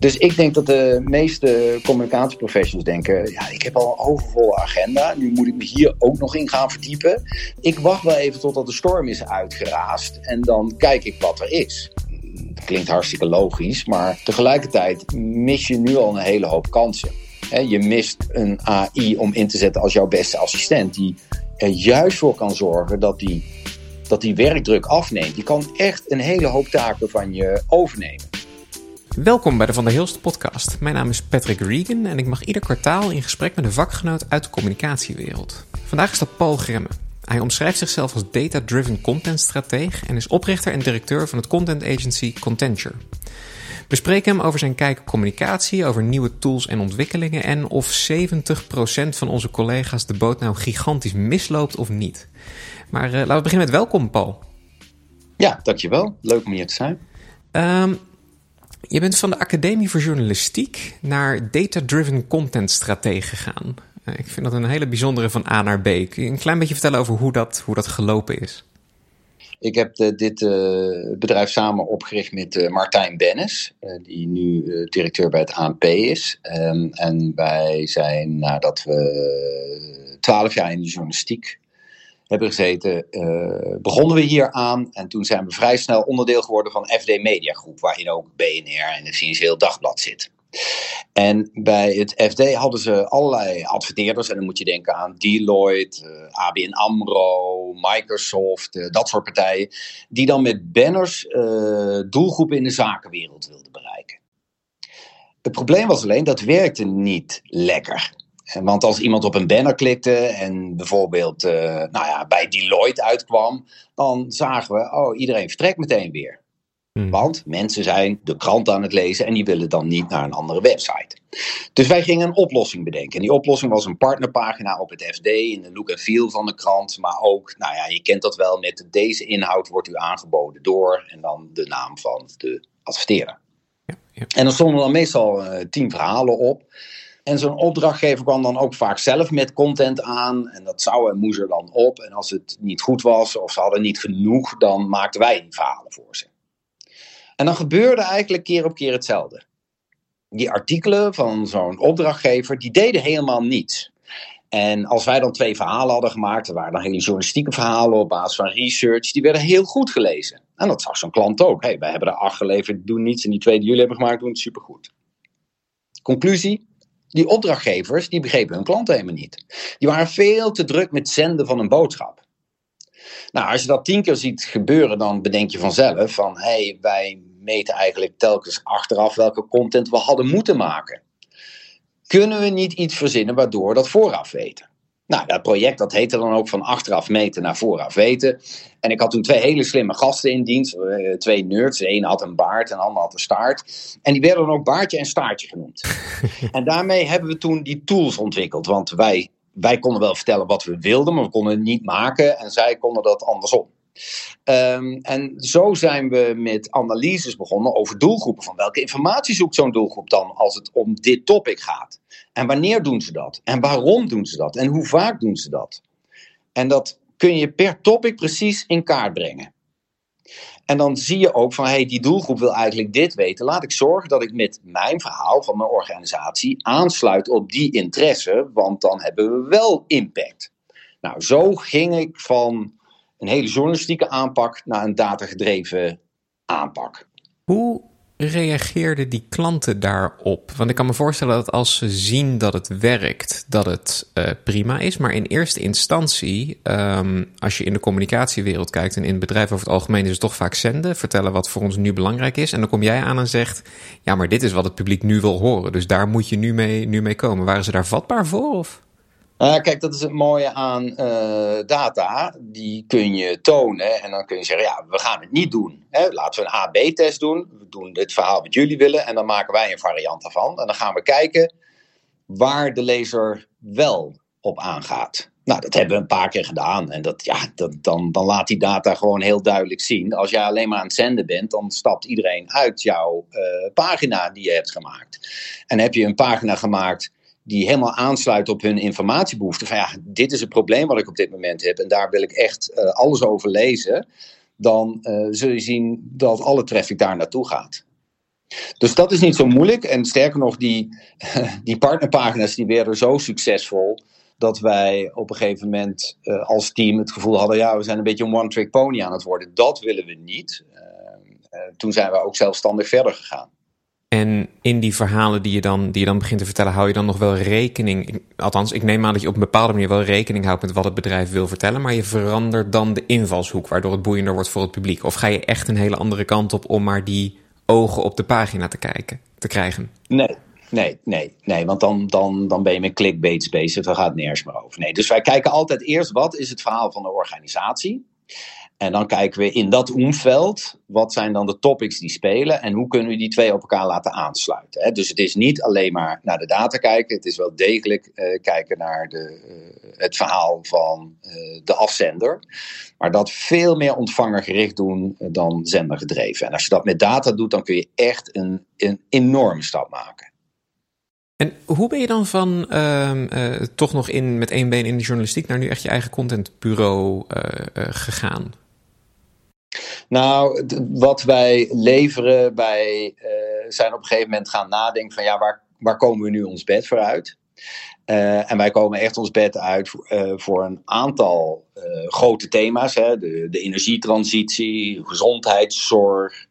Dus ik denk dat de meeste communicatieprofessionals denken: ja, ik heb al een overvolle agenda. Nu moet ik me hier ook nog in gaan verdiepen. Ik wacht wel even totdat de storm is uitgeraasd en dan kijk ik wat er is. Dat klinkt hartstikke logisch, maar tegelijkertijd mis je nu al een hele hoop kansen. Je mist een AI om in te zetten als jouw beste assistent, die er juist voor kan zorgen dat die, dat die werkdruk afneemt. Die kan echt een hele hoop taken van je overnemen. Welkom bij de Van der Hilst podcast. Mijn naam is Patrick Regan en ik mag ieder kwartaal in gesprek met een vakgenoot uit de communicatiewereld. Vandaag is dat Paul Gremme. Hij omschrijft zichzelf als data-driven content strateeg en is oprichter en directeur van het content agency Contenture. We spreken hem over zijn kijk op communicatie, over nieuwe tools en ontwikkelingen en of 70% van onze collega's de boot nou gigantisch misloopt of niet. Maar uh, laten we beginnen met welkom, Paul. Ja, dankjewel. Leuk om hier te zijn. Um, je bent van de Academie voor Journalistiek naar Data-Driven Content Strategie gegaan. Eh, ik vind dat een hele bijzondere van A naar B. Kun je een klein beetje vertellen over hoe dat, hoe dat gelopen is? Ik heb de, dit uh, bedrijf samen opgericht met Martijn Bennis, die nu directeur bij het ANP is. Um, en wij zijn, nadat we twaalf jaar in de journalistiek hebben gezeten, uh, begonnen we hier aan. En toen zijn we vrij snel onderdeel geworden van FD Media Groep, waarin ook BNR en het Financieel Dagblad zit. En bij het FD hadden ze allerlei adverteerders. En dan moet je denken aan Deloitte, uh, ABN AMRO, Microsoft, uh, dat soort partijen. Die dan met banners doelgroepen in de zakenwereld wilden bereiken. Het probleem was alleen, dat werkte niet lekker. Want als iemand op een banner klikte en bijvoorbeeld uh, nou ja, bij Deloitte uitkwam, dan zagen we, oh, iedereen vertrekt meteen weer. Hmm. Want mensen zijn de krant aan het lezen en die willen dan niet naar een andere website. Dus wij gingen een oplossing bedenken. En die oplossing was een partnerpagina op het FD in de look en feel van de krant. Maar ook, nou ja, je kent dat wel met deze inhoud wordt u aangeboden door en dan de naam van de adverteerder. Ja, ja. En dan stonden dan meestal uh, tien verhalen op. En zo'n opdrachtgever kwam dan ook vaak zelf met content aan. En dat zou en moest er dan op. En als het niet goed was of ze hadden niet genoeg, dan maakten wij die verhalen voor ze. En dan gebeurde eigenlijk keer op keer hetzelfde. Die artikelen van zo'n opdrachtgever, die deden helemaal niets. En als wij dan twee verhalen hadden gemaakt, er waren dan hele journalistieke verhalen op basis van research, die werden heel goed gelezen. En dat zag zo'n klant ook. hey, wij hebben er acht geleverd, doen niets. En die twee die jullie hebben gemaakt, doen het supergoed. Conclusie, die opdrachtgevers, die begrepen hun klanten helemaal niet. Die waren veel te druk met zenden van een boodschap. Nou, als je dat tien keer ziet gebeuren, dan bedenk je vanzelf van, hé, hey, wij meten eigenlijk telkens achteraf welke content we hadden moeten maken. Kunnen we niet iets verzinnen waardoor we dat vooraf weten? Nou, dat project dat heette dan ook van achteraf meten naar vooraf weten. En ik had toen twee hele slimme gasten in dienst. Eh, twee nerds. De ene had een baard en de andere had een staart. En die werden dan ook baardje en staartje genoemd. en daarmee hebben we toen die tools ontwikkeld. Want wij, wij konden wel vertellen wat we wilden, maar we konden het niet maken. En zij konden dat andersom. Um, en zo zijn we met analyses begonnen over doelgroepen. Van welke informatie zoekt zo'n doelgroep dan als het om dit topic gaat? En wanneer doen ze dat? En waarom doen ze dat? En hoe vaak doen ze dat? En dat kun je per topic precies in kaart brengen. En dan zie je ook van, hey, die doelgroep wil eigenlijk dit weten. Laat ik zorgen dat ik met mijn verhaal van mijn organisatie aansluit op die interesse, want dan hebben we wel impact. Nou, zo ging ik van een hele journalistieke aanpak naar een datagedreven aanpak. Hoe reageerden die klanten daarop? Want ik kan me voorstellen dat als ze zien dat het werkt, dat het uh, prima is. Maar in eerste instantie, um, als je in de communicatiewereld kijkt en in bedrijf over het algemeen, is het toch vaak zenden, vertellen wat voor ons nu belangrijk is. En dan kom jij aan en zegt: Ja, maar dit is wat het publiek nu wil horen. Dus daar moet je nu mee, nu mee komen. Waren ze daar vatbaar voor? Of? Uh, kijk, dat is het mooie aan uh, data. Die kun je tonen en dan kun je zeggen, ja, we gaan het niet doen. Hè? Laten we een A-B-test doen. We doen dit verhaal wat jullie willen en dan maken wij een variant daarvan. En dan gaan we kijken waar de lezer wel op aangaat. Nou, dat hebben we een paar keer gedaan. En dat, ja, dat, dan, dan laat die data gewoon heel duidelijk zien. Als jij alleen maar aan het zenden bent, dan stapt iedereen uit jouw uh, pagina die je hebt gemaakt. En heb je een pagina gemaakt die helemaal aansluit op hun informatiebehoeften. Van ja, dit is het probleem wat ik op dit moment heb en daar wil ik echt uh, alles over lezen. Dan uh, zul je zien dat alle traffic daar naartoe gaat. Dus dat is niet zo moeilijk. En sterker nog, die, die partnerpagina's die werden zo succesvol dat wij op een gegeven moment uh, als team het gevoel hadden, ja, we zijn een beetje een one-trick pony aan het worden. Dat willen we niet. Toen zijn we ook zelfstandig verder gegaan. En in die verhalen die je, dan, die je dan begint te vertellen, hou je dan nog wel rekening. Althans, ik neem aan dat je op een bepaalde manier wel rekening houdt met wat het bedrijf wil vertellen. Maar je verandert dan de invalshoek, waardoor het boeiender wordt voor het publiek. Of ga je echt een hele andere kant op om maar die ogen op de pagina te kijken, te krijgen? Nee, Nee, nee, nee, want dan, dan, dan ben je met clickbaits bezig, dan gaat het nergens meer over. Nee, dus wij kijken altijd eerst wat is het verhaal van de organisatie. En dan kijken we in dat omveld, wat zijn dan de topics die spelen en hoe kunnen we die twee op elkaar laten aansluiten. Hè? Dus het is niet alleen maar naar de data kijken, het is wel degelijk uh, kijken naar de, uh, het verhaal van uh, de afzender. Maar dat veel meer ontvangergericht doen dan zendergedreven. En als je dat met data doet, dan kun je echt een, een enorme stap maken. En hoe ben je dan van uh, toch nog in, met één been in de journalistiek naar nu echt je eigen contentbureau gegaan? Nou, wat wij leveren, wij zijn op een gegeven moment gaan nadenken van ja, waar, waar komen we nu ons bed voor uit? en wij komen echt ons bed uit voor, voor een aantal grote thema's. Hè? De, de energietransitie, gezondheidszorg,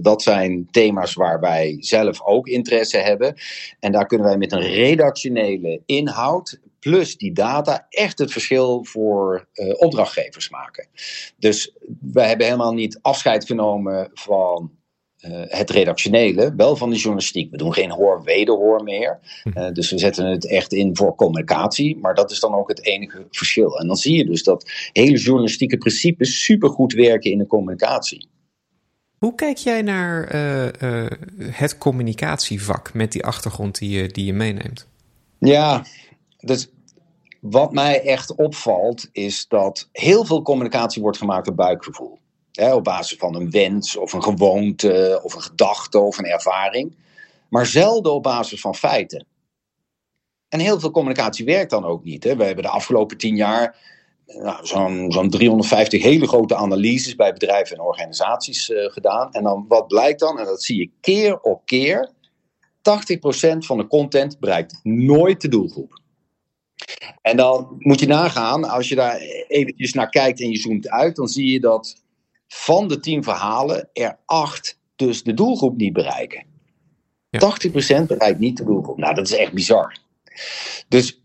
dat zijn thema's waar wij zelf ook interesse hebben. En daar kunnen wij met een redactionele inhoud plus die data echt het verschil voor uh, opdrachtgevers maken. Dus wij hebben helemaal niet afscheid genomen van uh, het redactionele, wel van de journalistiek. We doen geen hoor-wederhoor meer. Uh, dus we zetten het echt in voor communicatie. Maar dat is dan ook het enige verschil. En dan zie je dus dat hele journalistieke principes supergoed werken in de communicatie. Hoe kijk jij naar uh, uh, het communicatievak met die achtergrond die je, die je meeneemt? Ja, dus wat mij echt opvalt is dat heel veel communicatie wordt gemaakt op buikgevoel. Hè, op basis van een wens of een gewoonte of een gedachte of een ervaring. Maar zelden op basis van feiten. En heel veel communicatie werkt dan ook niet. Hè. We hebben de afgelopen tien jaar nou, zo'n zo'n 350 hele grote analyses bij bedrijven en organisaties uh, gedaan. En dan wat blijkt dan, en dat zie je keer op keer, 80% van de content bereikt nooit de doelgroep. En dan moet je nagaan, als je daar eventjes naar kijkt en je zoomt uit, dan zie je dat van de 10 verhalen er 8 dus de doelgroep niet bereiken. Ja. 80% bereikt niet de doelgroep. Nou, dat is echt bizar. Dus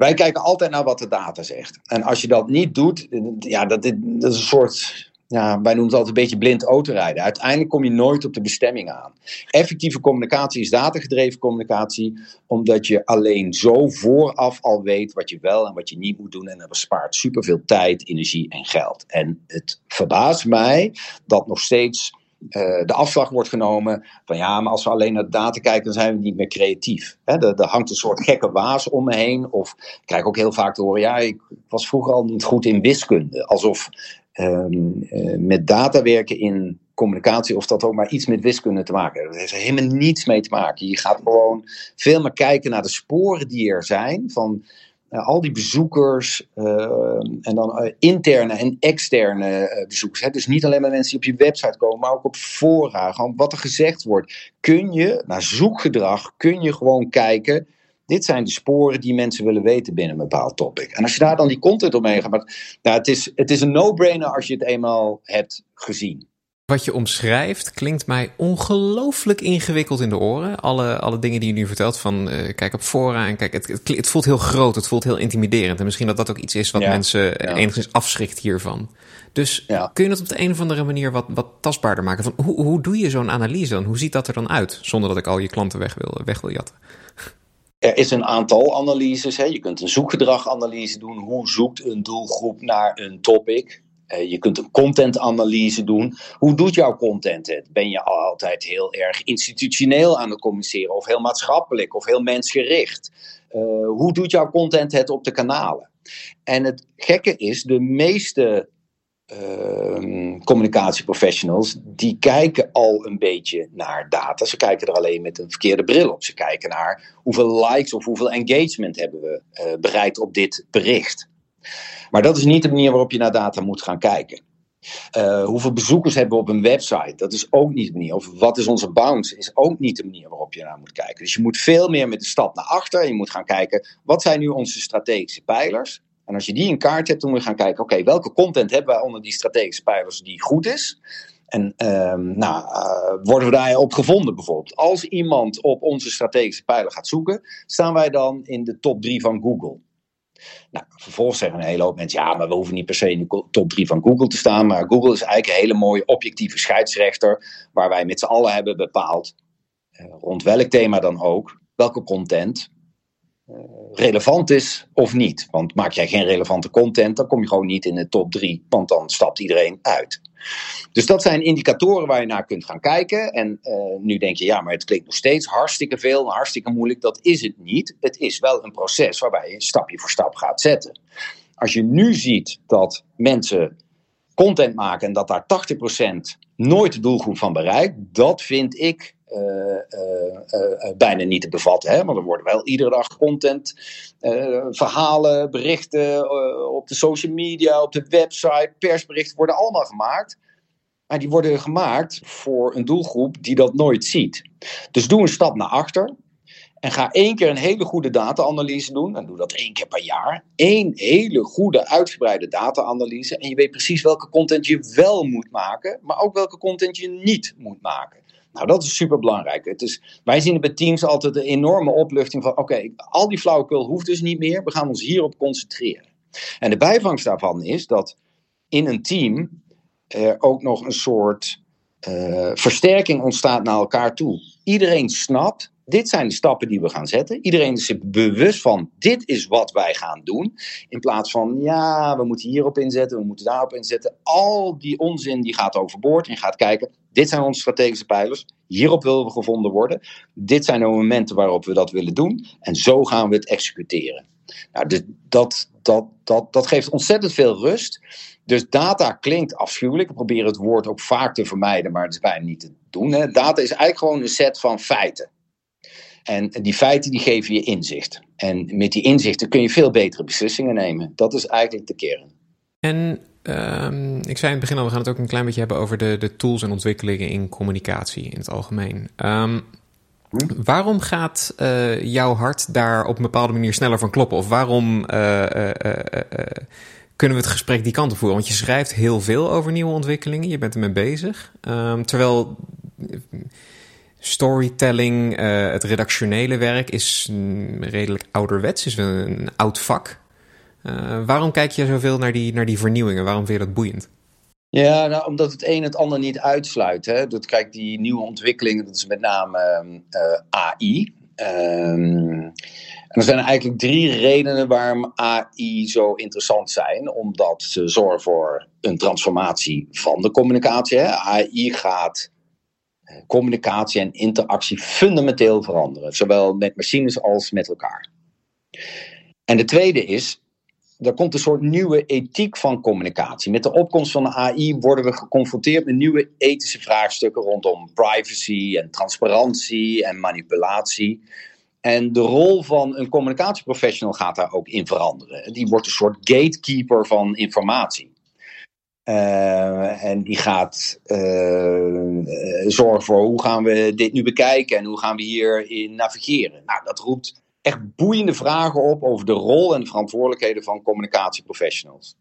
wij kijken altijd naar wat de data zegt. En als je dat niet doet, ja, dat, is een soort ja, wij noemen het altijd een beetje blind autorijden. Uiteindelijk kom je nooit op de bestemming aan. Effectieve communicatie is datagedreven communicatie, omdat je alleen zo vooraf al weet wat je wel en wat je niet moet doen. En dat bespaart superveel tijd, energie en geld. En het verbaast mij dat nog steeds uh, de afslag wordt genomen van ja, maar als we alleen naar data kijken, dan zijn we niet meer creatief. Er, hangt een soort gekke waas om me heen. Of ik krijg ook heel vaak te horen, ja, ik was vroeger al niet goed in wiskunde. Alsof um, uh, met data werken in communicatie, of dat ook maar iets met wiskunde te maken heeft. Dat heeft er helemaal niets mee te maken. Je gaat gewoon veel meer kijken naar de sporen die er zijn van al die bezoekers uh, en dan uh, interne en externe bezoekers. Hè? Dus niet alleen maar mensen die op je website komen, maar ook op fora. Gewoon wat er gezegd wordt. Kun je, naar zoekgedrag, kun je gewoon kijken. Dit zijn de sporen die mensen willen weten binnen een bepaald topic. En als je daar dan die content omheen gaat. Maar, nou, het, is, het is een no-brainer als je het eenmaal hebt gezien. Wat je omschrijft klinkt mij ongelooflijk ingewikkeld in de oren. Alle, alle dingen die je nu vertelt van uh, kijk op fora en kijk, het, het, het, voelt heel groot, het voelt heel intimiderend. En misschien dat dat ook iets is wat ja, mensen ja. enigszins afschrikt hiervan. Dus ja. kun je dat op de een of andere manier wat, wat tastbaarder maken? Van, hoe, hoe doe je zo'n analyse dan? Hoe ziet dat er dan uit? Zonder dat ik al je klanten weg wil, weg wil jatten. Er is een aantal analyses. Hè. Je kunt een zoekgedraganalyse doen. Hoe zoekt een doelgroep naar een topic? Uh, je kunt een contentanalyse doen. Hoe doet jouw content het? Ben je altijd heel erg institutioneel aan het communiceren, of heel maatschappelijk, of heel mensgericht? Uh, hoe doet jouw content het op de kanalen? En het gekke is, de meeste uh, communicatieprofessionals, die kijken al een beetje naar data. Ze kijken er alleen met een verkeerde bril op. Ze kijken naar hoeveel likes of hoeveel engagement hebben we uh, bereikt op dit bericht. Maar dat is niet de manier waarop je naar data moet gaan kijken. Uh, hoeveel bezoekers hebben we op een website? Dat is ook niet de manier. Of wat is onze bounce? Is ook niet de manier waarop je naar moet kijken. Dus je moet veel meer met de stap naar achter. Je moet gaan kijken, wat zijn nu onze strategische pijlers? En als je die in kaart hebt, dan moet je gaan kijken, oké, welke content hebben wij onder die strategische pijlers die goed is? En um, nou, uh, worden we daarop gevonden bijvoorbeeld? Als iemand op onze strategische pijler gaat zoeken, staan wij dan in de top 3 van Google. Nou, vervolgens zeggen een hele hoop mensen, ja, maar we hoeven niet per se in de top 3 van Google te staan. Maar Google is eigenlijk een hele mooie objectieve scheidsrechter, waar wij met z'n allen hebben bepaald, uh, rond welk thema dan ook, welke content uh, relevant is of niet. Want maak jij geen relevante content, dan kom je gewoon niet in de top 3, want dan stapt iedereen uit. Dus dat zijn indicatoren waar je naar kunt gaan kijken. En uh, nu denk je, ja, maar het klinkt nog steeds hartstikke veel hartstikke moeilijk. Dat is het niet. Het is wel een proces waarbij je stapje voor stap gaat zetten. Als je nu ziet dat mensen content maken en dat daar 80% nooit de doelgroep van bereikt, dat vind ik bijna niet te bevatten. Hè? Want er worden wel iedere dag content, verhalen, berichten op de social media, op de website, persberichten worden allemaal gemaakt. Maar die worden gemaakt voor een doelgroep die dat nooit ziet. Dus doe een stap naar achter. En ga één keer een hele goede data-analyse doen. En doe dat één keer per jaar. Eén hele goede, uitgebreide data-analyse. En je weet precies welke content je wel moet maken. Maar ook welke content je niet moet maken. Nou, dat is super belangrijk. Het is, wij zien bij teams altijd een enorme opluchting van: oké, al die flauwekul hoeft dus niet meer. We gaan ons hierop concentreren. En de bijvangst daarvan is dat in een team er ook nog een soort uh, versterking ontstaat naar elkaar toe. Iedereen snapt dit zijn de stappen die we gaan zetten. Iedereen is zich bewust van, dit is wat wij gaan doen. In plaats van, ja, we moeten hierop inzetten, we moeten daarop inzetten. Al die onzin die gaat overboord en gaat kijken, dit zijn onze strategische pijlers. Hierop willen we gevonden worden. Dit zijn de momenten waarop we dat willen doen. En zo gaan we het executeren. Nou, dat, dat, dat, dat geeft ontzettend veel rust. Dus data klinkt afschuwelijk. Ik probeer het woord ook vaak te vermijden, maar het is bijna niet te doen. Hè. Data is eigenlijk gewoon een set van feiten. En die feiten die geven je inzicht. En met die inzichten kun je veel betere beslissingen nemen. Dat is eigenlijk de kern. En um, ik zei in het begin al, we gaan het ook een klein beetje hebben over de, de tools en ontwikkelingen in communicatie in het algemeen. Um, hm? Waarom gaat uh, jouw hart daar op een bepaalde manier sneller van kloppen? Of waarom uh, uh, kunnen we het gesprek die kant op voeren? Want je schrijft heel veel over nieuwe ontwikkelingen, je bent ermee bezig. Um, terwijl storytelling, uh, het redactionele werk is redelijk ouderwets, is een, een oud vak. Uh, waarom kijk je zoveel naar die, naar die vernieuwingen? Waarom vind je dat boeiend? Ja, nou, omdat het een het ander niet uitsluit. Hè. Dat, kijk, die nieuwe ontwikkelingen, dat is met name uh, AI. Um, en er zijn eigenlijk drie redenen waarom AI zo interessant zijn. Omdat ze zorgen voor een transformatie van de communicatie. Hè. AI gaat communicatie en interactie fundamenteel veranderen. Zowel met machines als met elkaar. En de tweede is, er komt een soort nieuwe ethiek van communicatie. Met de opkomst van de AI worden we geconfronteerd met nieuwe ethische vraagstukken rondom privacy en transparantie en manipulatie. En de rol van een communicatieprofessional gaat daar ook in veranderen. Die wordt een soort gatekeeper van informatie. Uh, en die gaat uh, zorgen voor hoe gaan we dit nu bekijken en hoe gaan we hierin navigeren. Nou, dat roept echt boeiende vragen op over de rol en de verantwoordelijkheden van communicatieprofessionals.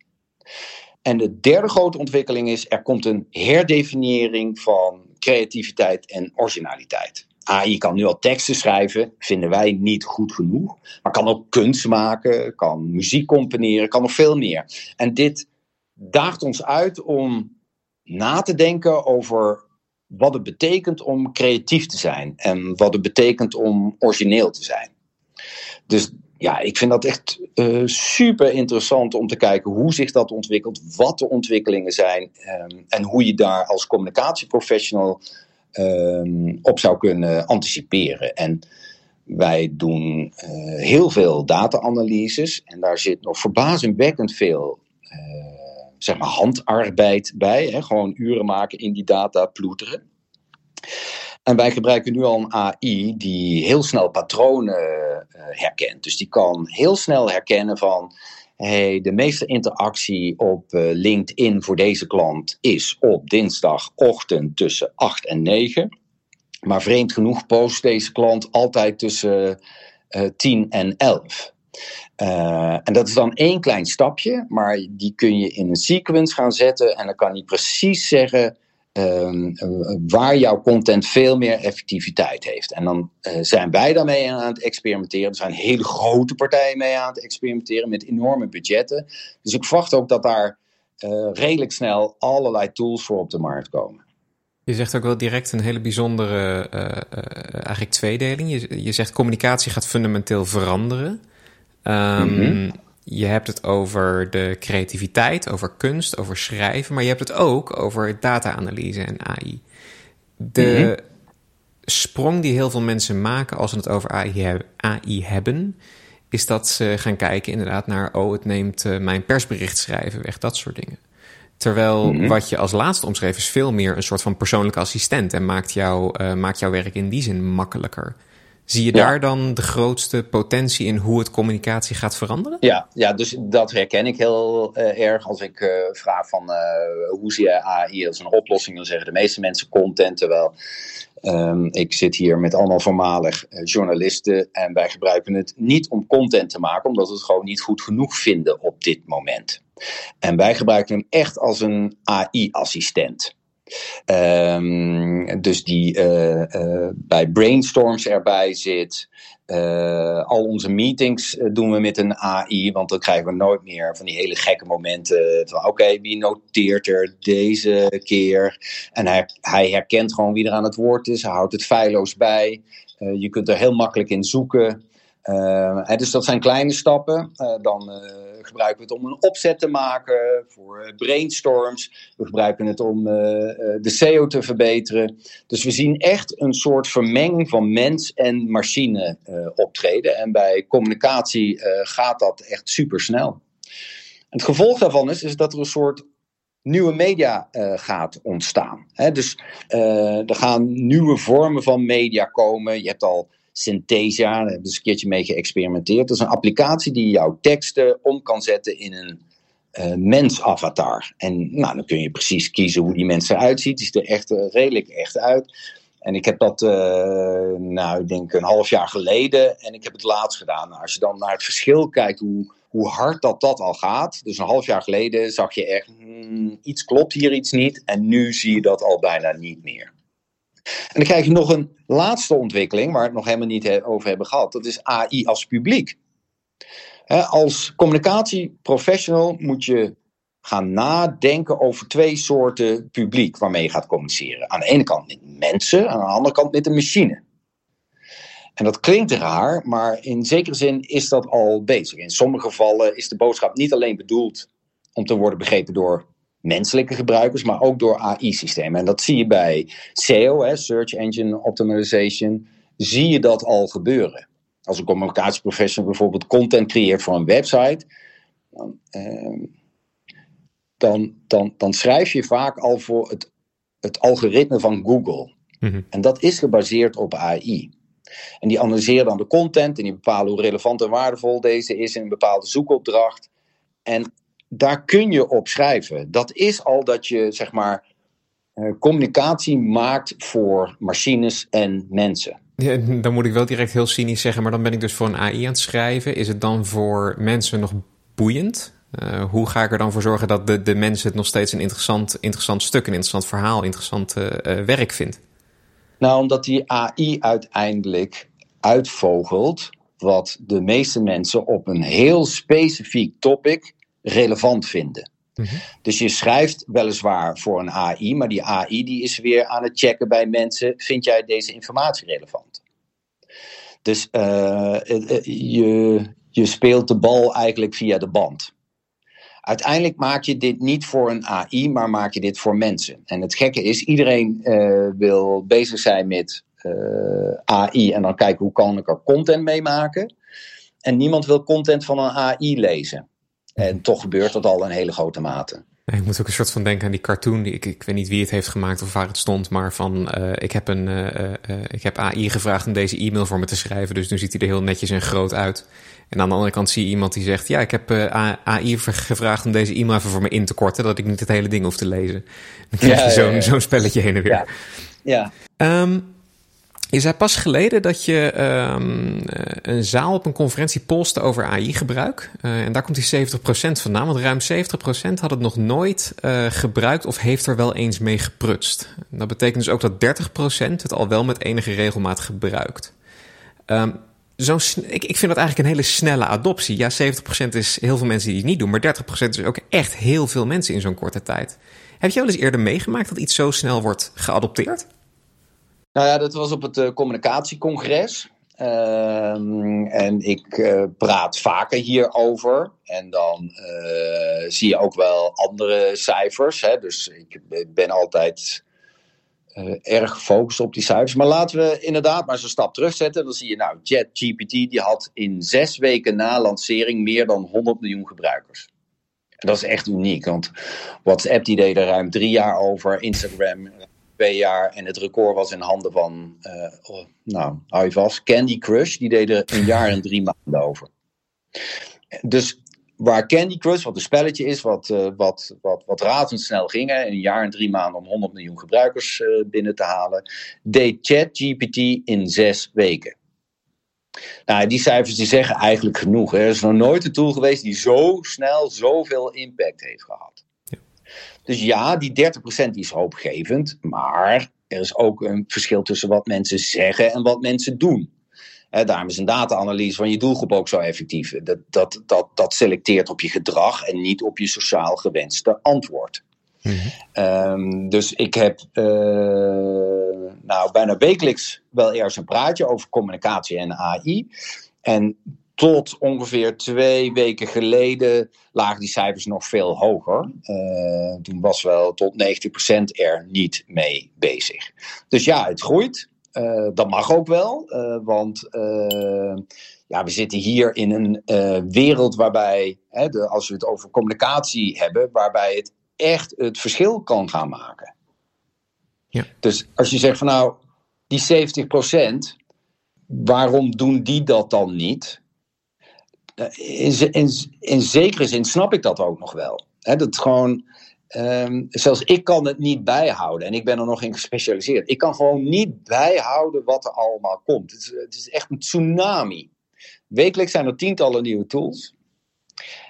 En de derde grote ontwikkeling is, er komt een herdefiniëring van creativiteit en originaliteit. AI kan nu al teksten schrijven, vinden wij niet goed genoeg, maar kan ook kunst maken, kan muziek componeren, kan nog veel meer. En dit daagt ons uit om na te denken over wat het betekent om creatief te zijn en wat het betekent om origineel te zijn. Dus ja, ik vind dat echt uh, super interessant om te kijken hoe zich dat ontwikkelt, wat de ontwikkelingen zijn um, en hoe je daar als communicatieprofessional um, op zou kunnen anticiperen. En wij doen uh, heel veel data-analyses en daar zit nog verbazingwekkend veel uh, zeg maar handarbeid bij. Hè? Gewoon uren maken in die data, ploeteren. En wij gebruiken nu al een AI die heel snel patronen uh, herkent. Dus die kan heel snel herkennen van, hey, de meeste interactie op uh, LinkedIn voor deze klant is op dinsdagochtend tussen 8 en 9. Maar vreemd genoeg post deze klant altijd tussen uh, 10 en 11. Uh, en dat is dan één klein stapje, maar die kun je in een sequence gaan zetten en dan kan hij precies zeggen um, waar jouw content veel meer effectiviteit heeft. En dan uh, zijn wij daarmee aan het experimenteren. Er zijn hele grote partijen mee aan het experimenteren met enorme budgetten. Dus ik verwacht ook dat daar uh, redelijk snel allerlei tools voor op de markt komen. Je zegt ook wel direct een hele bijzondere eigenlijk tweedeling. Je, je zegt communicatie gaat fundamenteel veranderen. Um, mm-hmm. Je hebt het over de creativiteit, over kunst, over schrijven, maar je hebt het ook over data-analyse en AI. De mm-hmm. sprong die heel veel mensen maken als ze het over AI, AI, hebben, is dat ze gaan kijken inderdaad naar, oh, het neemt uh, mijn persbericht schrijven weg, dat soort dingen. Terwijl mm-hmm. wat je als laatste omschreef is veel meer een soort van persoonlijke assistent en maakt, jou, uh, maakt jouw werk in die zin makkelijker. Zie je daar dan de grootste potentie in hoe het communicatie gaat veranderen? Ja, ja dus dat herken ik heel uh, erg. Als ik uh, vraag van uh, hoe zie je AI als een oplossing, dan zeggen de meeste mensen content. Terwijl um, ik zit hier met allemaal voormalig journalisten en wij gebruiken het niet om content te maken, omdat we het gewoon niet goed genoeg vinden op dit moment. En wij gebruiken hem echt als een AI-assistent. Um, dus die uh, uh, bij brainstorms erbij zit. Uh, al onze meetings doen we met een AI, want dan krijgen we nooit meer van die hele gekke momenten. Van oké, wie noteert er deze keer? En hij, hij herkent gewoon wie er aan het woord is. Hij houdt het feilloos bij. je kunt er heel makkelijk in zoeken. Uh, dus dat zijn kleine stappen. Dan gebruiken we het om een opzet te maken voor brainstorms. We gebruiken het om de SEO te verbeteren. Dus we zien echt een soort vermenging van mens en machine optreden. En bij communicatie gaat dat echt super snel. Het gevolg daarvan is, is dat er een soort nieuwe media gaat ontstaan. Dus er gaan nieuwe vormen van media komen. Je hebt al Synthesia, daar hebben we eens een keertje mee geëxperimenteerd. Dat is een applicatie die jouw teksten om kan zetten in een uh, mensavatar. En nou, dan kun je precies kiezen hoe die mens eruit ziet. Die ziet er echt uh, redelijk echt uit. En ik heb dat, uh, nou, ik denk een half jaar geleden. En ik heb het laatst gedaan. Nou, als je dan naar het verschil kijkt, hoe, hoe hard dat dat al gaat. Dus een half jaar geleden zag je echt, hmm, iets klopt hier, iets niet. En nu zie je dat al bijna niet meer. En dan krijg je nog een laatste ontwikkeling, waar we het nog helemaal niet over hebben gehad. Dat is AI als publiek. als communicatieprofessional moet je gaan nadenken over twee soorten publiek waarmee je gaat communiceren. Aan de ene kant met mensen, aan de andere kant met een machine. En dat klinkt raar, maar in zekere zin is dat al bezig. In sommige gevallen is de boodschap niet alleen bedoeld om te worden begrepen door menselijke gebruikers, maar ook door AI-systemen. En dat zie je bij SEO, hè, Search Engine Optimization, zie je dat al gebeuren. Als een communicatieprofessional bijvoorbeeld content creëert voor een website, dan, eh, dan, dan, dan, schrijf je vaak al voor het, het algoritme van Google. Mhm. En dat is gebaseerd op AI. En die analyseren dan de content en die bepalen hoe relevant en waardevol deze is in een bepaalde zoekopdracht. En daar kun je op schrijven. Dat is al dat je, zeg maar, uh, communicatie maakt voor machines en mensen. Ja, dan moet ik wel direct heel cynisch zeggen, maar dan ben ik dus voor een AI aan het schrijven. Is het dan voor mensen nog boeiend? Uh, hoe ga ik er dan voor zorgen dat de, de mensen het nog steeds een interessant, interessant stuk, een interessant verhaal, interessant uh, werk vindt? Nou, omdat die AI uiteindelijk uitvogelt wat de meeste mensen op een heel specifiek topic relevant vinden. Mhm. Dus je schrijft weliswaar voor een AI, maar die AI die is weer aan het checken bij mensen: vind jij deze informatie relevant? Dus uh, je, je speelt de bal eigenlijk via de band. Uiteindelijk maak je dit niet voor een AI, maar maak je dit voor mensen. En het gekke is, iedereen uh, wil bezig zijn met uh, AI en dan kijken hoe kan ik er content mee maken. En niemand wil content van een AI lezen. En toch gebeurt dat al in hele grote mate. ik moet ook een soort van denken aan die cartoon. Die, ik, ik weet niet wie het heeft gemaakt of waar het stond. Maar van uh, ik, heb een, uh, uh, ik heb AI gevraagd om deze e-mail voor me te schrijven. Dus nu ziet hij er heel netjes en groot uit. En aan de andere kant zie je iemand die zegt: Ja, ik heb AI gevraagd om deze e-mail even voor me in te korten. Dat ik niet het hele ding hoef te lezen. Dan krijg je ja, zo'n ja, ja. zo'n spelletje heen en weer. Ja. ja. Um, je zei pas geleden dat je um, een zaal op een conferentie postte over AI-gebruik. Uh, en daar komt die 70% vandaan. Want ruim 70% had het nog nooit uh, gebruikt of heeft er wel eens mee geprutst. Dat betekent dus ook dat 30% het al wel met enige regelmaat gebruikt. Um, zo'n, ik, ik vind dat eigenlijk een hele snelle adoptie. Ja, 70% is heel veel mensen die het niet doen. Maar 30% is ook echt heel veel mensen in zo'n korte tijd. Heb je wel eens eerder meegemaakt dat iets zo snel wordt geadopteerd? Nou ja, dat was op het uh, communicatiecongres. Um, en ik uh, praat vaker hierover. En dan uh, zie je ook wel andere cijfers. Hè? Dus ik ben altijd erg gefocust op die cijfers. Maar laten we inderdaad maar eens een stap terugzetten. Dan zie je nou, ChatGPT die had in zes weken na lancering meer dan 100 miljoen gebruikers. En dat is echt uniek, want WhatsApp die deed er ruim drie jaar over. Instagram twee jaar. En het record was in handen van, uh, oh, nou, hou je vast, Candy Crush. Die deden er een jaar en drie maanden over. Dus waar Candy Crush, wat een spelletje is, wat, uh, wat, wat, wat razendsnel ging, in een jaar en drie maanden om 100 miljoen gebruikers uh, binnen te halen, deed ChatGPT in zes weken. Nou, die cijfers die zeggen eigenlijk genoeg. Er is nog nooit een tool geweest die zo snel zoveel impact heeft gehad. Dus ja, die 30% die is hoopgevend, maar er is ook een verschil tussen wat mensen zeggen en wat mensen doen. He, daarom is een data-analyse van je doelgroep ook zo effectief. Dat, dat, dat, dat selecteert op je gedrag en niet op je sociaal gewenste antwoord. Mm -hmm. um, dus ik heb uh, nou, bijna wekelijks wel eerst een praatje over communicatie en AI. En tot ongeveer twee weken geleden lagen die cijfers nog veel hoger. Uh, toen was wel tot 90% er niet mee bezig. Dus ja, het groeit. Uh, dat mag ook wel, uh, want ja, we zitten hier in een wereld waarbij, hè, de, als we het over communicatie hebben, waarbij het echt het verschil kan gaan maken. Ja. Dus als je zegt van nou, die 70%, waarom doen die dat dan niet? Eh, in, in, zekere zin snap ik dat ook nog wel. Dat gewoon, um, zelfs ik kan het niet bijhouden en ik ben er nog in gespecialiseerd. Ik kan gewoon niet bijhouden wat er allemaal komt. Het is, het is echt een tsunami. Wekelijks zijn er tientallen nieuwe tools.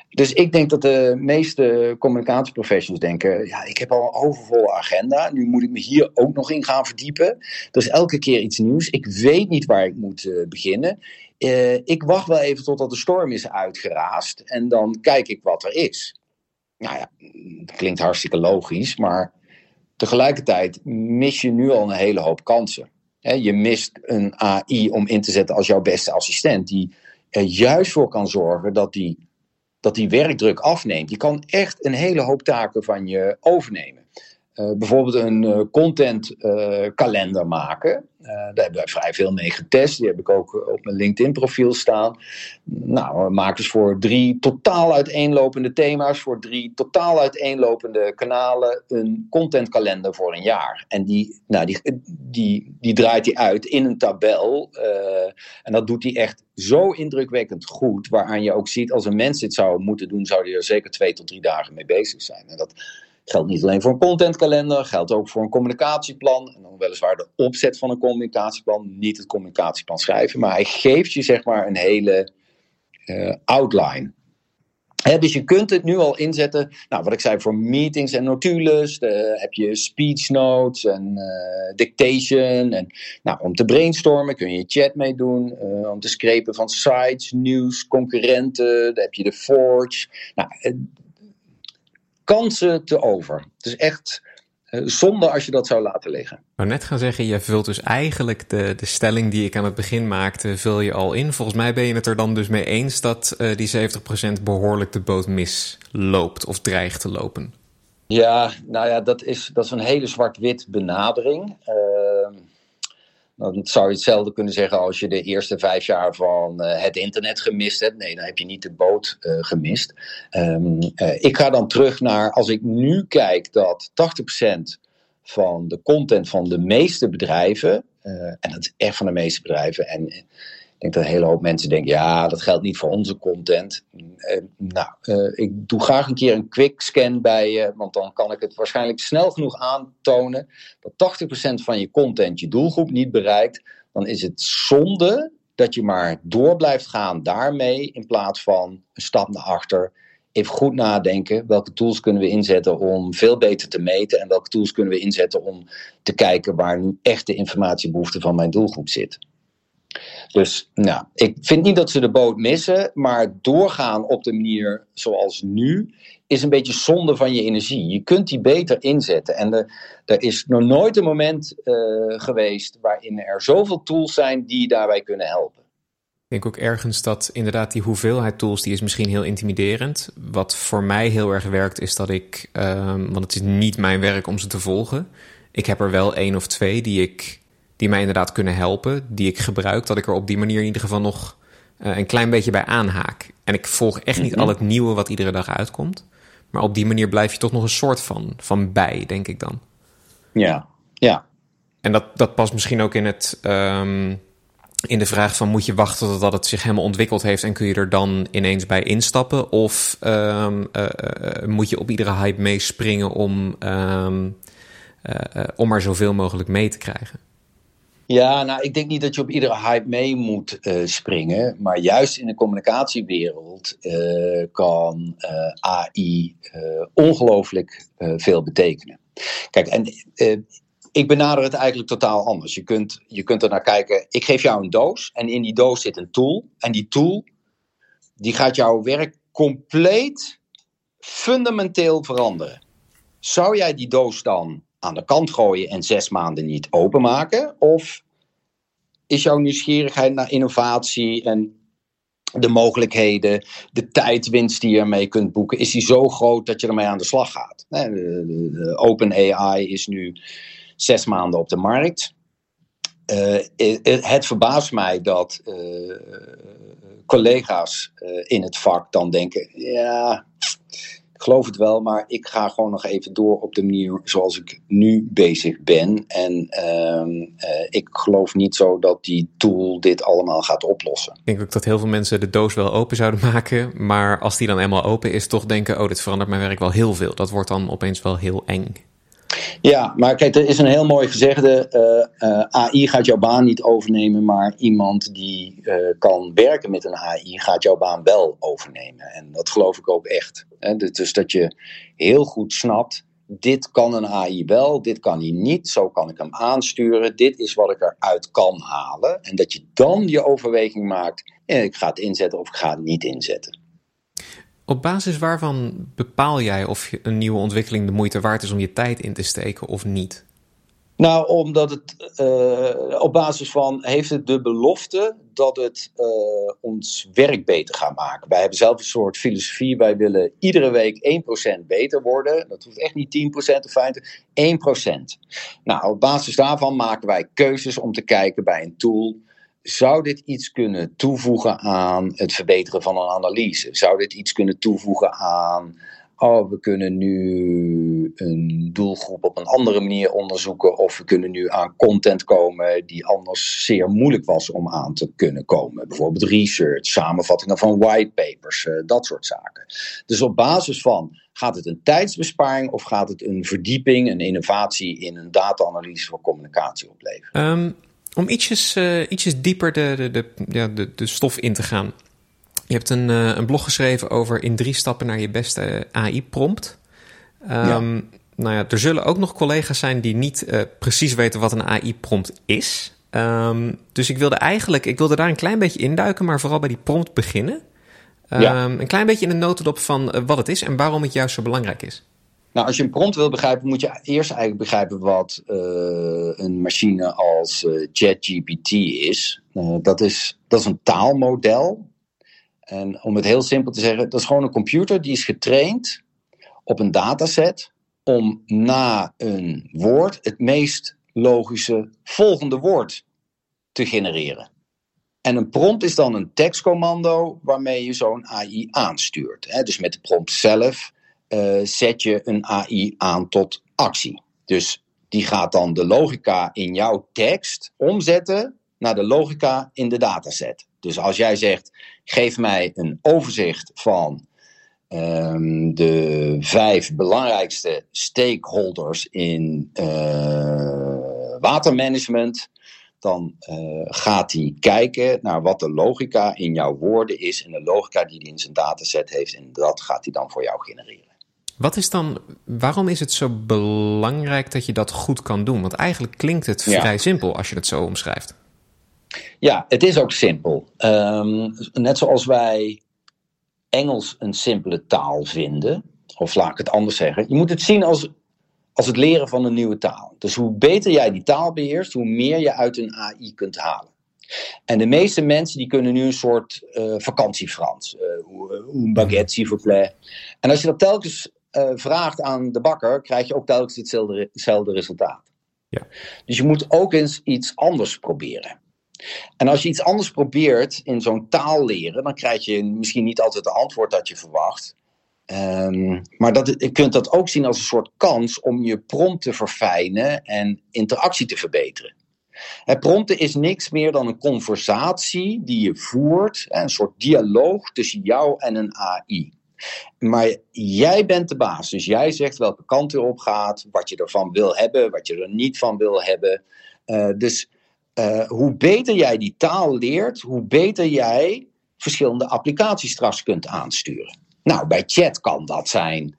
Dus ik denk dat de meeste communicatieprofessionals denken: ja, ik heb al een overvolle agenda. Nu moet ik me hier ook nog in gaan verdiepen. Er is elke keer iets nieuws. Ik weet niet waar ik moet uh, beginnen. Uh, ik wacht wel even totdat de storm is uitgeraasd en dan kijk ik wat er is. Nou ja, dat klinkt hartstikke logisch, maar tegelijkertijd mis je nu al een hele hoop kansen. Je mist een AI om in te zetten als jouw beste assistent, die er juist voor kan zorgen dat die dat die werkdruk afneemt. Je kan echt een hele hoop taken van je overnemen. Uh, bijvoorbeeld een uh, contentkalender uh, maken. daar hebben wij vrij veel mee getest. Die heb ik ook op mijn LinkedIn-profiel staan. Nou, maken dus voor drie totaal uiteenlopende thema's, voor drie totaal uiteenlopende kanalen, een contentkalender voor een jaar. En die, nou, die, die, die draait hij uit in een tabel. en dat doet hij echt zo indrukwekkend goed, waaraan je ook ziet, als een mens dit zou moeten doen, zou hij er zeker twee tot drie dagen mee bezig zijn. En dat Geldt niet alleen voor een contentkalender, geldt ook voor een communicatieplan. En dan weliswaar de opzet van een communicatieplan, niet het communicatieplan schrijven. Maar hij geeft je zeg maar een hele uh, outline. dus je kunt het nu al inzetten. Nou, wat ik zei voor meetings en notules. De, heb je speech notes en uh, dictation. En, nou, om te brainstormen kun je chat mee doen. Om te screpen van sites, nieuws, concurrenten. Dan heb je de Forge. Nou, kansen te over. Het is echt uh, zonde als je dat zou laten liggen. Ik wou net gaan zeggen, je vult dus eigenlijk de, de stelling die ik aan het begin maakte, vul je al in. Volgens mij ben je het er dan dus mee eens dat uh, die 70% behoorlijk de boot misloopt of dreigt te lopen. Ja, nou ja, dat is, dat is een hele zwart-wit benadering. Uh, Dan zou je hetzelfde kunnen zeggen als je de eerste vijf jaar van uh, het internet gemist hebt. Nee, dan heb je niet de boot uh, gemist. Um, uh, ik ga dan terug naar, als ik nu kijk dat 80% van de content van de meeste bedrijven, en dat is echt van de meeste bedrijven, en denk dat een hele hoop mensen denken, ja, dat geldt niet voor onze content. Uh, nou, uh, ik doe graag een keer een quick scan bij je, want dan kan ik het waarschijnlijk snel genoeg aantonen dat 80% van je content je doelgroep niet bereikt. Dan is het zonde dat je maar door blijft gaan daarmee in plaats van een stap naar achter. Even goed nadenken, welke tools kunnen we inzetten om veel beter te meten en welke tools kunnen we inzetten om te kijken waar nu echt de informatiebehoefte van mijn doelgroep zit. Dus nou, ik vind niet dat ze de boot missen, maar doorgaan op de manier zoals nu is een beetje zonde van je energie. Je kunt die beter inzetten. En er, is nog nooit een moment uh, geweest waarin er zoveel tools zijn die daarbij kunnen helpen. Ik denk ook ergens dat inderdaad die hoeveelheid tools, die is misschien heel intimiderend. Wat voor mij heel erg werkt, is dat ik, um, want het is niet mijn werk om ze te volgen. Ik heb er wel één of twee die ik die mij inderdaad kunnen helpen, die ik gebruik, dat ik er op die manier in ieder geval nog uh, een klein beetje bij aanhaak. En ik volg echt niet mm -hmm. al het nieuwe wat iedere dag uitkomt. Maar op die manier blijf je toch nog een soort van, van bij, denk ik dan. Ja, ja. En dat, dat past misschien ook in, het, um, in de vraag van moet je wachten totdat het zich helemaal ontwikkeld heeft en kun je er dan ineens bij instappen? Of um, uh, uh, moet je op iedere hype meespringen om, um, om er zoveel mogelijk mee te krijgen? Ja, nou, ik denk niet dat je op iedere hype mee moet uh, springen. Maar juist in de communicatiewereld uh, kan uh, AI ongelooflijk veel betekenen. Kijk, en ik benader het eigenlijk totaal anders. Je kunt, je kunt er naar kijken. Ik geef jou een doos en in die doos zit een tool. En die tool die gaat jouw werk compleet fundamenteel veranderen. Zou jij die doos dan aan de kant gooien en zes maanden niet openmaken? Of is jouw nieuwsgierigheid naar innovatie en de mogelijkheden, de tijdwinst die je ermee kunt boeken, is die zo groot dat je ermee aan de slag gaat? OpenAI is nu zes maanden op de markt. Uh, het verbaast mij dat collega's in het vak dan denken: ja, geloof het wel, maar ik ga gewoon nog even door op de manier zoals ik nu bezig ben. En uh, uh, ik geloof niet zo dat die tool dit allemaal gaat oplossen. Ik denk ook dat heel veel mensen de doos wel open zouden maken, maar als die dan eenmaal open is, toch denken: oh, dit verandert mijn werk wel heel veel. Dat wordt dan opeens wel heel eng. Ja, maar kijk, er is een heel mooi gezegde. Uh, uh, AI gaat jouw baan niet overnemen, maar iemand die uh, kan werken met een AI gaat jouw baan wel overnemen. En dat geloof ik ook echt. Hè? Dus dat je heel goed snapt, dit kan een AI wel, dit kan hij niet, zo kan ik hem aansturen, dit is wat ik eruit kan halen. En dat je dan je overweging maakt, ik ga het inzetten of ik ga het niet inzetten. Op basis waarvan bepaal jij of een nieuwe ontwikkeling de moeite waard is om je tijd in te steken of niet? Nou, omdat het uh, op basis van heeft het de belofte dat het uh, ons werk beter gaat maken. Wij hebben zelf een soort filosofie. Wij willen iedere week 1% beter worden. Dat hoeft echt niet 10% of 50%, 1%. Nou, op basis daarvan maken wij keuzes om te kijken bij een tool zou dit iets kunnen toevoegen aan het verbeteren van een analyse? Zou dit iets kunnen toevoegen aan, oh, we kunnen nu een doelgroep op een andere manier onderzoeken, of we kunnen nu aan content komen die anders zeer moeilijk was om aan te kunnen komen? Bijvoorbeeld research, samenvattingen van whitepapers, uh, dat soort zaken. Dus op basis van Gaat het een tijdsbesparing of gaat het een verdieping, een innovatie in een data-analyse voor communicatie opleveren? Um, om ietsjes, uh, ietsjes dieper de, de, de, ja, de, de stof in te gaan. Je hebt een, uh, een blog geschreven over in drie stappen naar je beste AI-prompt. Um, ja. Nou ja, er zullen ook nog collega's zijn die niet uh, precies weten wat een AI-prompt is. Um, dus ik wilde eigenlijk, ik wilde daar een klein beetje induiken, maar vooral bij die prompt beginnen. Um, ja. Een klein beetje in de notendop van wat het is en waarom het juist zo belangrijk is. Nou, als je een prompt wil begrijpen, moet je eerst eigenlijk begrijpen wat uh, een machine als uh, ChatGPT is. Uh, dat is. Dat is een taalmodel. En om het heel simpel te zeggen, dat is gewoon een computer die is getraind op een dataset om na een woord het meest logische volgende woord te genereren. En een prompt is dan een tekstcommando waarmee je zo'n AI aanstuurt. Dus met de prompt zelf uh, zet je een AI aan tot actie. Dus die gaat dan de logica in jouw tekst omzetten naar de logica in de dataset. Dus als jij zegt, geef mij een overzicht van um, de vijf belangrijkste stakeholders in uh, watermanagement, dan uh, gaat hij kijken naar wat de logica in jouw woorden is en de logica die hij in zijn dataset heeft en dat gaat hij dan voor jou genereren. Wat is dan, waarom is het zo belangrijk dat je dat goed kan doen? Want eigenlijk klinkt het vrij simpel als je het zo omschrijft. Ja, het is ook simpel. Um, net zoals wij Engels een simpele taal vinden, of laat ik het anders zeggen, je moet het zien als, als het leren van een nieuwe taal. Dus hoe beter jij die taal beheerst, hoe meer je uit een AI kunt halen. En de meeste mensen die kunnen nu een soort uh, vakantiefrans. Uh, een baguette, s'il vous plaît. En als je dat telkens uh, vraagt aan de bakker, krijg je ook telkens hetzelfde, hetzelfde resultaat. Ja. Dus je moet ook eens iets anders proberen. En als je iets anders probeert in zo'n taal leren, dan krijg je misschien niet altijd de antwoord dat je verwacht. Um, maar dat, je kunt dat ook zien als een soort kans om je prompt te verfijnen en interactie te verbeteren. Het prompten is niks meer dan een conversatie die je voert, een soort dialoog tussen jou en een AI. Maar jij bent de baas, dus jij zegt welke kant erop gaat, wat je ervan wil hebben, wat je er niet van wil hebben. Uh, dus uh, hoe beter jij die taal leert, hoe beter jij verschillende applicaties straks kunt aansturen. Nou, bij chat kan dat zijn.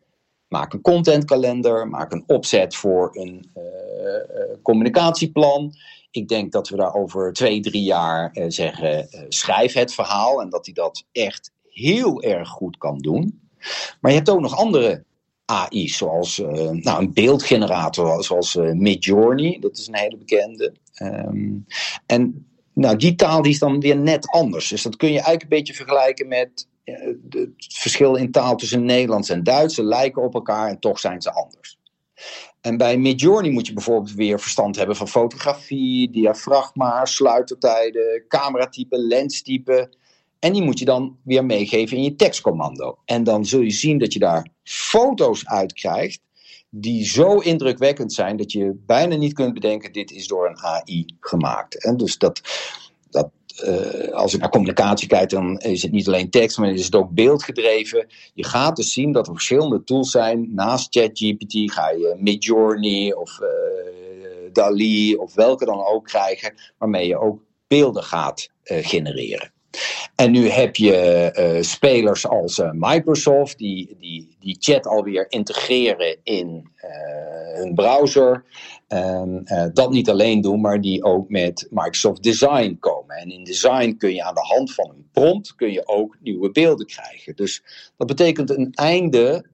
Maak een contentkalender, maak een opzet voor een uh, communicatieplan. Ik denk dat we daar over twee, drie jaar zeggen: schrijf het verhaal. En dat hij dat echt heel erg goed kan doen. Maar je hebt ook nog andere AI's, zoals uh, nou, een beeldgenerator, zoals uh, Midjourney, dat is een hele bekende. Um, en nou, die taal die is dan weer net anders. Dus dat kun je eigenlijk een beetje vergelijken met uh, het verschil in taal tussen Nederlands en Duits. Ze lijken op elkaar en toch zijn ze anders. En bij Midjourney moet je bijvoorbeeld weer verstand hebben van fotografie, diafragma, sluitertijden, cameratype, lenstype. En die moet je dan weer meegeven in je tekstcommando. En dan zul je zien dat je daar foto's uit krijgt die zo indrukwekkend zijn dat je bijna niet kunt bedenken: dit is door een AI gemaakt. En dus dat, dat uh, als ik naar communicatie kijk, dan is het niet alleen tekst, maar is het ook beeldgedreven. Je gaat dus zien dat er verschillende tools zijn. Naast ChatGPT ga je Midjourney of uh, DALI of welke dan ook krijgen, waarmee je ook beelden gaat uh, genereren. En nu heb je uh, spelers als uh, Microsoft, die, die, die chat alweer integreren in uh, hun browser. Um, dat niet alleen doen, maar die ook met Microsoft Design komen. En in Design kun je aan de hand van een prompt kun je ook nieuwe beelden krijgen. Dus dat betekent een einde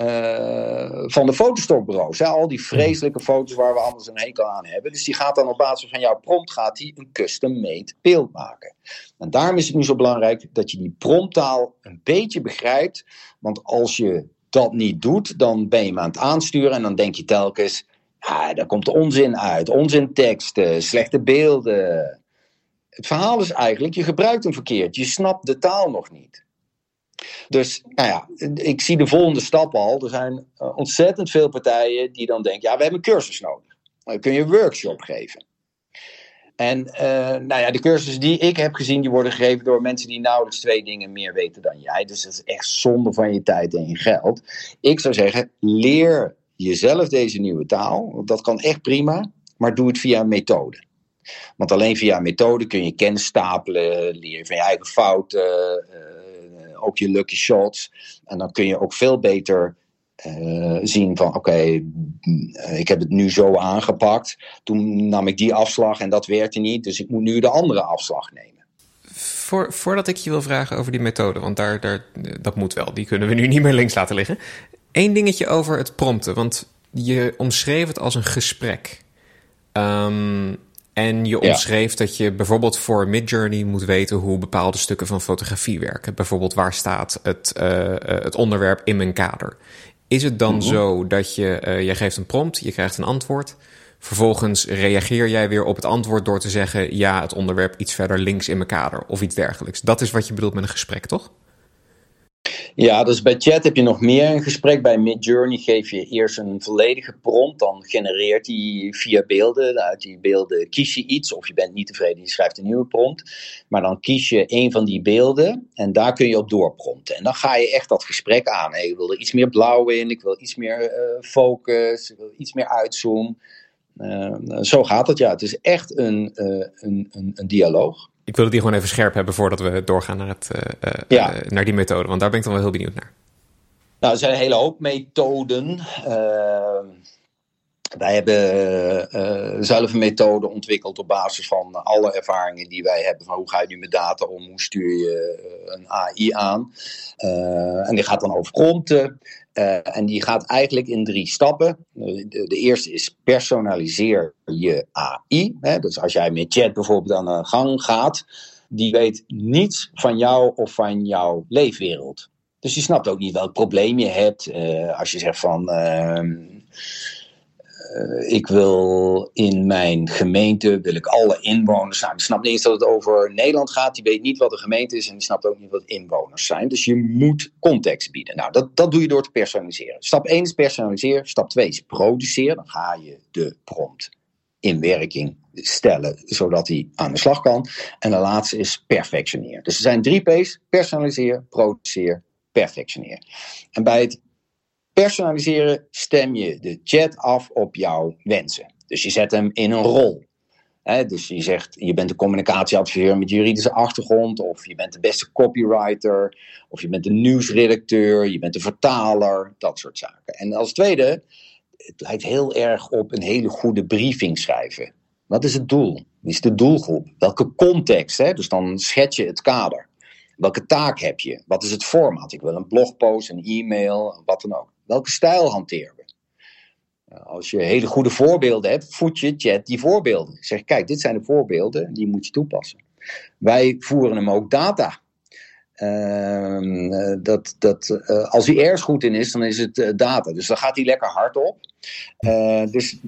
uh, van de fotostokbureaus. Hè? Al die vreselijke foto's waar we anders een hekel aan hebben. Dus die gaat dan op basis van jouw prompt gaat die een custom-made beeld maken. En daarom is het nu zo belangrijk dat je die prompttaal een beetje begrijpt. Want als je dat niet doet, dan ben je hem aan het aansturen en dan denk je telkens... Ja, daar komt onzin uit, onzin teksten, slechte beelden. Het verhaal is eigenlijk, je gebruikt hem verkeerd. Je snapt de taal nog niet. Dus nou ja, ik zie de volgende stap al. Er zijn uh, ontzettend veel partijen die dan denken: ja, we hebben een cursus nodig. Dan kun je een workshop geven. En uh, nou ja, de cursussen die ik heb gezien, die worden gegeven door mensen die nauwelijks twee dingen meer weten dan jij. Dus dat is echt zonde van je tijd en je geld. Ik zou zeggen, leer jezelf deze nieuwe taal. Dat kan echt prima, maar doe het via een methode. Want alleen via een methode kun je kennis stapelen, leer van je eigen fouten. Uh, ook je lucky shots. En dan kun je ook veel beter uh, zien van oké, eh, ik heb het nu zo aangepakt. Toen nam ik die afslag en dat werkte niet. Dus ik moet nu de andere afslag nemen. Voor, voordat ik je wil vragen over die methode, want daar, daar, dat moet wel, die kunnen we nu niet meer links laten liggen. Eén dingetje over het prompten, want je omschreef het als een gesprek. Um, en je omschreef dat je bijvoorbeeld voor Midjourney moet weten hoe bepaalde stukken van fotografie werken. Bijvoorbeeld waar staat het, uh, het onderwerp in mijn kader. Is het dan mhm. zo dat je, uh, je geeft een prompt, je krijgt een antwoord. Vervolgens reageer jij weer op het antwoord door te zeggen: ja, het onderwerp iets verder links in mijn kader of iets dergelijks. Dat is wat je bedoelt met een gesprek, toch? Ja, dus bij chat heb je nog meer een gesprek. Bij Midjourney geef je eerst een volledige prompt. Dan genereert hij via beelden. Uit die beelden kies je iets. Of je bent niet tevreden, je schrijft een nieuwe prompt. Maar dan kies je een van die beelden. En daar kun je op doorprompten. En dan ga je echt dat gesprek aan. ik wil er iets meer blauw in. Ik wil iets meer uh, focus. Ik wil iets meer uitzoom. Uh, zo gaat het, ja. Het is echt een, uh, een, een, een dialoog ik wilde die gewoon even scherp hebben voordat we doorgaan naar, het, uh, uh, naar die methode. Want daar ben ik dan wel heel benieuwd naar. Nou, er zijn een hele hoop methoden. Uh, wij hebben zelf een methode ontwikkeld op basis van alle ervaringen die wij hebben. Van hoe ga je nu met data om? Hoe stuur je een AI aan? en die gaat dan over prompten. Uh, en die gaat eigenlijk in drie stappen. De, eerste is personaliseer je AI. Hè? Dus als jij met chat bijvoorbeeld aan de gang gaat, die weet niets van jou of van jouw leefwereld. Dus die snapt ook niet welk probleem je hebt. Uh, als je zegt van. Uh, ik wil in mijn gemeente, wil ik alle inwoners. Die snapt niet eens dat het over Nederland gaat. Die weet niet wat een gemeente is en die snapt ook niet wat inwoners zijn. Dus je moet context bieden. Nou, dat, dat doe je door te personaliseren. Stap 1 is personaliseren. Stap 2 is produceren. Dan ga je de prompt in werking stellen, zodat hij aan de slag kan. En de laatste is perfectioneer. Dus er zijn drie P's. Personaliseer, produceer, perfectioneer. En bij het personaliseren stem je de chat af op jouw wensen. Dus je zet hem in een rol. dus je zegt, je bent een communicatieadviseur met juridische achtergrond, of je bent de beste copywriter, of je bent een nieuwsredacteur, je bent een vertaler, dat soort zaken. En als tweede, het lijkt heel erg op een hele goede briefing schrijven. Wat is het doel? Wie is de doelgroep? Welke context? Dus dan schets je het kader. Welke taak heb je? Wat is het format? Ik wil een blogpost, een e-mail, wat dan ook. Welke stijl hanteren we? Eh, als je hele goede voorbeelden hebt, voed je chat die voorbeelden. Zeg, kijk, dit zijn de voorbeelden, die moet je toepassen. Wij voeren hem ook data. Uh, dat, dat, uh, als hij ergens goed in is, dan is het data. Dus dan gaat hij lekker hard op. dus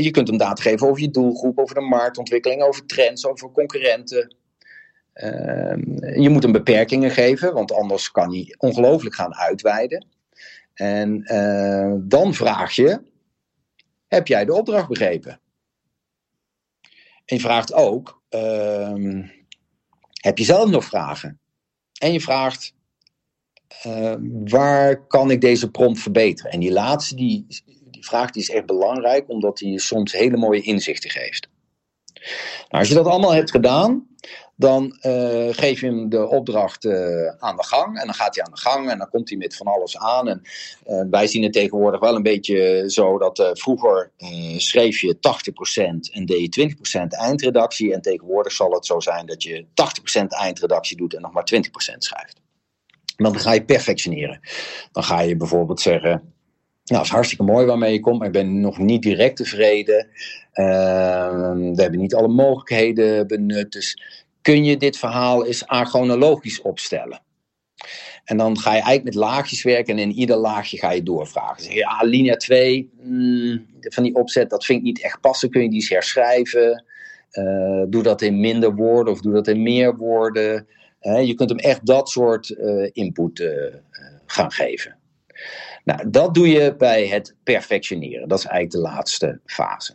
je kunt hem data geven over je doelgroep, over de marktontwikkeling, over trends, over concurrenten. Ehm, je moet hem beperkingen geven, want anders kan hij ongelooflijk gaan uitweiden. En uh, dan vraag je: heb jij de opdracht begrepen? En je vraagt ook: uh, heb je zelf nog vragen? En je vraagt: uh, waar kan ik deze prompt verbeteren? En die laatste, die, die vraag die is echt belangrijk, omdat die soms hele mooie inzichten geeft. Nou, als je dat allemaal hebt gedaan, dan uh, geef je hem de opdracht uh, aan de gang. En dan gaat hij aan de gang en dan komt hij met van alles aan. En uh, wij zien het tegenwoordig wel een beetje zo dat vroeger schreef je 80% en deed je 20% eindredactie. En tegenwoordig zal het zo zijn dat je 80% eindredactie doet en nog maar 20% schrijft. Dan ga je perfectioneren. Dan ga je bijvoorbeeld zeggen. Nou, dat is hartstikke mooi waarmee je komt, maar ik ben nog niet direct tevreden. we hebben niet alle mogelijkheden benut. Dus kun je dit verhaal eens achronologisch opstellen. En dan ga je eigenlijk met laagjes werken en in ieder laagje ga je doorvragen. Zeg je, ja, linia 2 mm, van die opzet, dat vind ik niet echt passen. Kun je die eens herschrijven? Uh, doe dat in minder woorden of doe dat in meer woorden. Uh, je kunt hem echt dat soort uh, input gaan geven. Nou, dat doe je bij het perfectioneren. Dat is eigenlijk de laatste fase.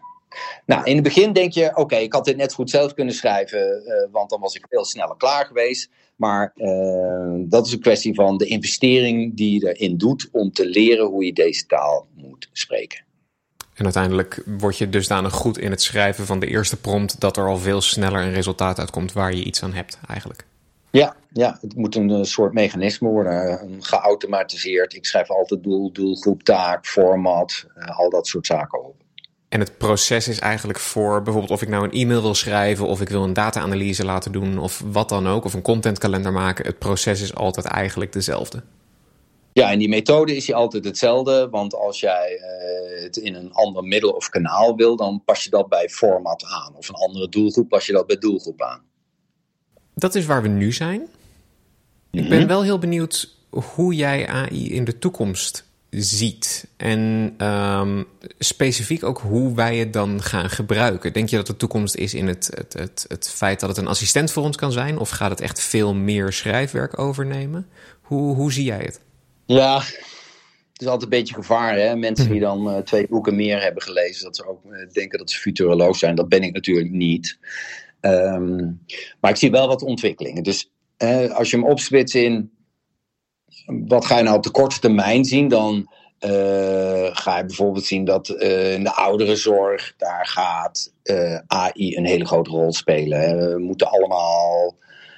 Nou, in het begin denk je, oké, ik had dit net goed zelf kunnen schrijven, uh, want dan was ik veel sneller klaar geweest. Maar uh, dat is een kwestie van de investering die je erin doet om te leren hoe je deze taal moet spreken. En uiteindelijk word je dusdanig goed in het schrijven van de eerste prompt dat er al veel sneller een resultaat uitkomt waar je iets aan hebt, eigenlijk. Ja, ja, het moet een soort mechanisme worden, geautomatiseerd. Ik schrijf altijd doel, doelgroep, taak, format, uh, al dat soort zaken op. En het proces is eigenlijk voor bijvoorbeeld of ik nou een e-mail wil schrijven of ik wil een data-analyse laten doen of wat dan ook, of een contentkalender maken. Het proces is altijd eigenlijk dezelfde. Ja, en die methode is hier altijd hetzelfde. Want als jij uh, het in een ander middel of kanaal wil, dan pas je dat bij format aan. Of een andere doelgroep pas je dat bij doelgroep aan. Dat is waar we nu zijn. Ik ben mhm. wel heel benieuwd hoe jij AI in de toekomst ziet. En um, specifiek ook hoe wij het dan gaan gebruiken. Denk je dat de toekomst is in het, het, het, het feit dat het een assistent voor ons kan zijn? Of gaat het echt veel meer schrijfwerk overnemen? Hoe, hoe zie jij het? Ja, het is altijd een beetje gevaar. Hè? Mensen die dan uh, twee boeken meer hebben gelezen, dat ze ook uh, denken dat ze futuroloog zijn. Dat ben ik natuurlijk niet. Um, maar ik zie wel wat ontwikkelingen. Dus uh, als je hem opsplitst in wat ga je nou op de korte termijn zien, dan uh, ga je bijvoorbeeld zien dat uh, in de ouderenzorg, daar gaat uh, AI een hele grote rol spelen. We moeten allemaal,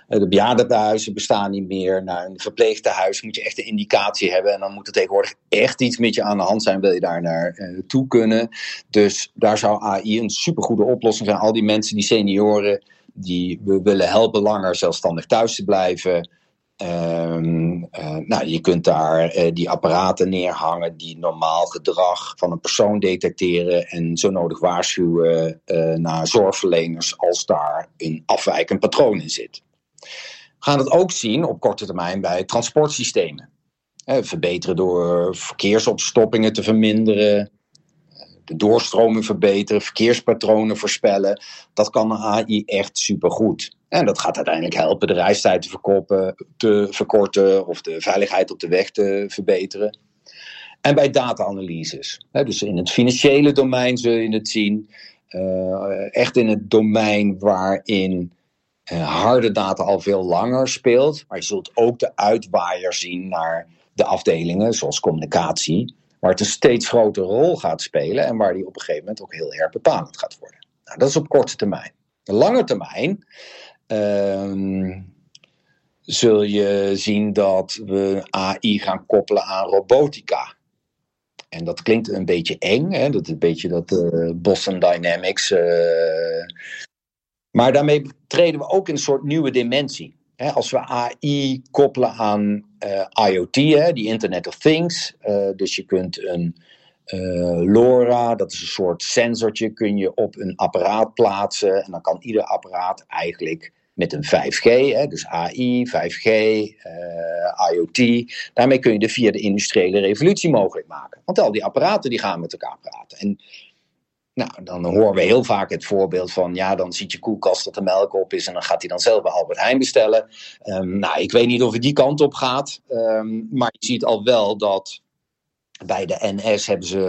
de bejaardenhuizen bestaan niet meer. Naar een verpleegtehuis moet je echt een indicatie hebben. En dan moet er tegenwoordig echt iets met je aan de hand zijn, wil je daar naartoe kunnen. Dus daar zou AI een supergoede oplossing zijn. Al die mensen, die senioren, die we willen helpen langer zelfstandig thuis te blijven. Um, uh, nou, je kunt daar uh, die apparaten neerhangen die normaal gedrag van een persoon detecteren en zo nodig waarschuwen uh, naar zorgverleners als daar een afwijkend patroon in zit. We gaan het ook zien op korte termijn bij transportsystemen. verbeteren door verkeersopstoppingen te verminderen, de doorstroming verbeteren, verkeerspatronen voorspellen. Dat kan AI echt supergoed. En dat gaat uiteindelijk helpen de reistijd te, te verkorten of de veiligheid op de weg te verbeteren. En bij data-analyses. Dus in het financiële domein zul je het zien. Uh, echt in het domein waarin uh, harde data al veel langer speelt. Maar je zult ook de uitwaaier zien naar de afdelingen, zoals communicatie. Waar het een steeds grotere rol gaat spelen en waar die op een gegeven moment ook heel erg bepalend gaat worden. Nou, dat is op korte termijn. De lange termijn um, zul je zien dat we AI gaan koppelen aan robotica. En dat klinkt een beetje eng, hè? dat is een beetje dat uh, Boston Dynamics. Uh, maar daarmee treden we ook in een soort nieuwe dimensie. Hè? Als we AI koppelen aan uh, IoT, hè? die Internet of Things. dus je kunt een LoRa, dat is een soort sensortje, kun je op een apparaat plaatsen. En dan kan ieder apparaat eigenlijk met een 5G, hè, dus AI, 5G, uh, IoT. Daarmee kun je de vierde industriële revolutie mogelijk maken. Want al die apparaten die gaan met elkaar praten. En nou, dan horen we heel vaak het voorbeeld van, ja, dan ziet je koelkast dat de melk op is en dan gaat hij dan zelf bij Albert Heijn bestellen. Um, nou, ik weet niet of het die kant op gaat, um, maar je ziet al wel dat bij de NS hebben ze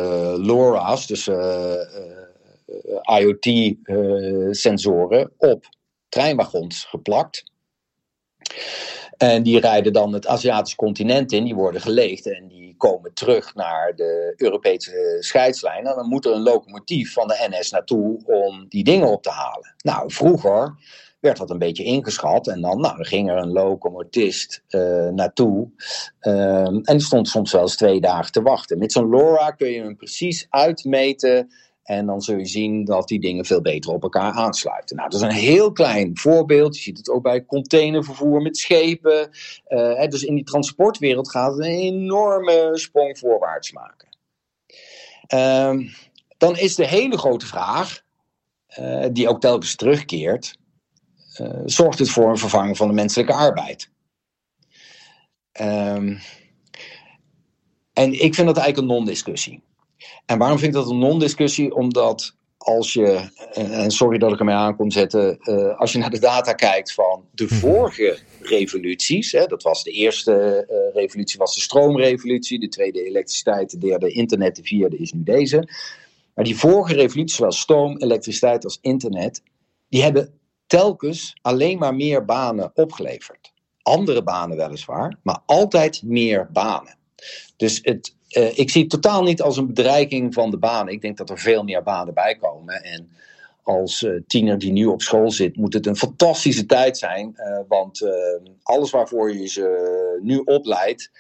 LoRa's, dus uh, uh, IoT-sensoren op treinwagons geplakt. En die rijden dan het Aziatische continent in, die worden geleegd en die komen terug naar de Europese scheidslijn. En dan moet er een locomotief van de NS naartoe om die dingen op te halen. Nou, vroeger werd dat een beetje ingeschat. En dan, nou, ging er een locomotist uh, naartoe. Uh, en stond soms wel eens twee dagen te wachten. Met zo'n LoRa kun je hem precies uitmeten en dan zul je zien dat die dingen veel beter op elkaar aansluiten. Nou, dat is een heel klein voorbeeld. Je ziet het ook bij containervervoer met schepen. Hè, dus in die transportwereld gaat het een enorme sprong voorwaarts maken. Uh, dan is de hele grote vraag, uh, die ook telkens terugkeert: uh, zorgt het voor een vervanging van de menselijke arbeid? Um, en ik vind dat eigenlijk een non-discussie. En waarom vind ik dat een non-discussie? Omdat als je, en sorry dat ik ermee aan kom zetten, uh, als je naar de data kijkt van de mhm. vorige revoluties, hè, dat was de eerste uh, revolutie, was de stroomrevolutie, de tweede elektriciteit, de derde internet, de vierde is nu deze. Maar die vorige revoluties, zowel stoom, elektriciteit als internet, die hebben telkens alleen maar meer banen opgeleverd. Andere banen weliswaar, maar altijd meer banen. Dus het, uh, ik zie het totaal niet als een bedreiging van de banen. Ik denk dat er veel meer banen bij komen. En als uh, tiener die nu op school zit, moet het een fantastische tijd zijn. Uh, want alles waarvoor je ze nu opleidt,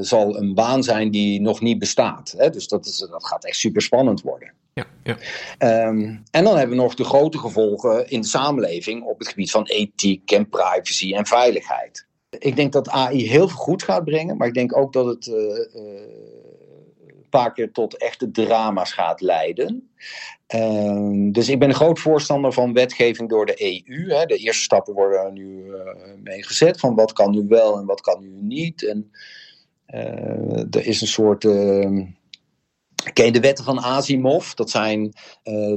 zal een baan zijn die nog niet bestaat. Hè? Dus dat, is, dat gaat echt super spannend worden. Ja, ja. Um, en dan hebben we nog de grote gevolgen in de samenleving op het gebied van ethiek en privacy en veiligheid. Ik denk dat AI heel veel goed gaat brengen, maar ik denk ook dat het uh, uh, een paar keer tot echte drama's gaat leiden. Uh, dus ik ben een groot voorstander van wetgeving door de EU. Hè. De eerste stappen worden nu uh, mee gezet van wat kan nu wel en wat kan nu niet. En er is een soort. Uh, ken je de wetten van Asimov? Dat zijn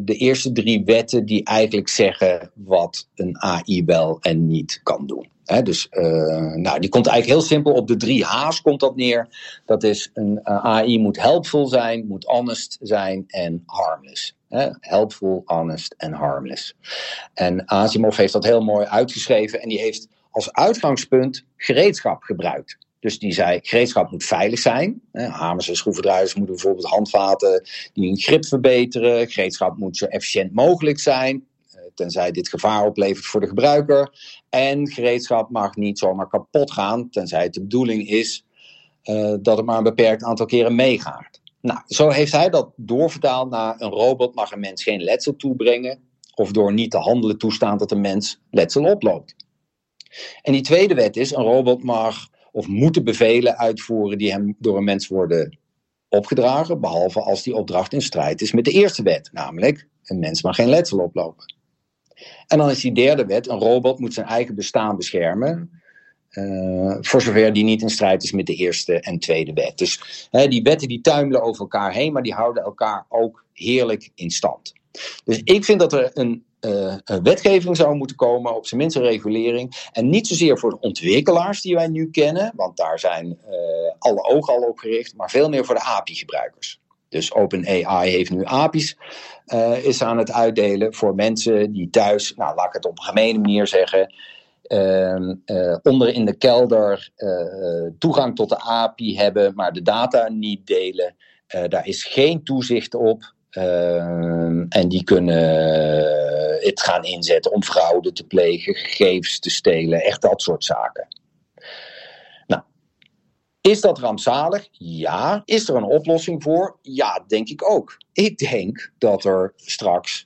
de eerste drie wetten die eigenlijk zeggen wat een AI wel en niet kan doen dus uh, nou, die komt eigenlijk heel simpel op de drie H's komt dat neer. Dat is een uh, AI moet helpful zijn, moet honest zijn en harmless. He, helpful, honest en harmless. En Asimov heeft dat heel mooi uitgeschreven en die heeft als uitgangspunt gereedschap gebruikt. Dus die zei, gereedschap moet veilig zijn. Hamers en schroevendraaiers moeten bijvoorbeeld handvaten die hun grip verbeteren. Gereedschap moet zo efficiënt mogelijk zijn tenzij dit gevaar oplevert voor de gebruiker. En gereedschap mag niet zomaar kapot gaan, tenzij het de bedoeling is uh, dat het maar een beperkt aantal keren meegaat. Nou, zo heeft hij dat doorvertaald naar een robot mag een mens geen letsel toebrengen, of door niet te handelen toestaan dat een mens letsel oploopt. En die tweede wet is, een robot mag of moet de bevelen uitvoeren die hem door een mens worden opgedragen, behalve als die opdracht in strijd is met de eerste wet, namelijk een mens mag geen letsel oplopen. En dan is die derde wet, een robot moet zijn eigen bestaan beschermen. Uh, voor zover die niet in strijd is met de eerste en tweede wet. Dus hè, die wetten die tuimelen over elkaar heen, maar die houden elkaar ook heerlijk in stand. Dus ik vind dat er een, een wetgeving zou moeten komen, op zijn minst een regulering. En niet zozeer voor de ontwikkelaars die wij nu kennen, want daar zijn uh, alle ogen al op gericht, maar veel meer voor de API-gebruikers. Dus OpenAI heeft nu API's, uh, is aan het uitdelen voor mensen die thuis, nou laat ik het op een gemene manier zeggen, uh, uh, onder in de kelder uh, toegang tot de API hebben, maar de data niet delen. daar is geen toezicht op. Ehm, en die kunnen het gaan inzetten om fraude te plegen, gegevens te stelen, echt dat soort zaken. Is dat rampzalig? Ja. Is er een oplossing voor? Ja, denk ik ook. Ik denk dat er straks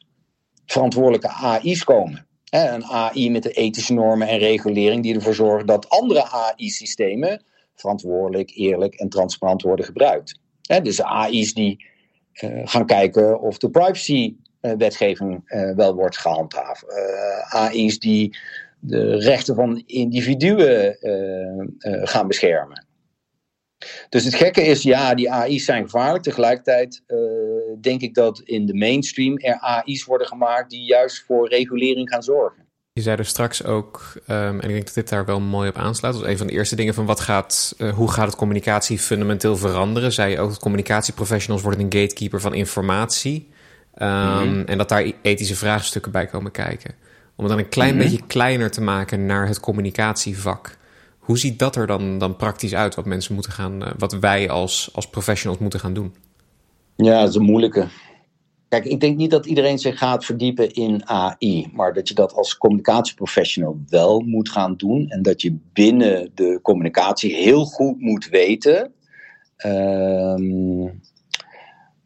verantwoordelijke AI's komen. Een AI met de ethische normen en regulering die ervoor zorgen dat andere AI-systemen verantwoordelijk, eerlijk en transparant worden gebruikt. Dus AI's die uh, gaan kijken of de privacy-wetgeving uh, wel wordt gehandhaafd. Uh, AI's die de rechten van individuen gaan beschermen. Dus het gekke is, ja, die AI's zijn gevaarlijk. Tegelijkertijd uh, denk ik dat in de mainstream er AI's worden gemaakt die juist voor regulering gaan zorgen. Je zei er straks ook, um, en ik denk dat dit daar wel mooi op aansluit, als een van de eerste dingen van wat gaat, uh, hoe gaat het communicatie fundamenteel veranderen? Zei je ook dat communicatieprofessionals worden een gatekeeper van informatie um, mm-hmm. en dat daar ethische vraagstukken bij komen kijken. Om het dan een klein mm-hmm. beetje kleiner te maken naar het communicatievak. Hoe ziet dat er dan, dan praktisch uit, wat mensen moeten gaan, uh, wat wij als, als professionals moeten gaan doen? Ja, dat is een moeilijke. Kijk, ik denk niet dat iedereen zich gaat verdiepen in AI, maar dat je dat als communicatieprofessional wel moet gaan doen en dat je binnen de communicatie heel goed moet weten uh,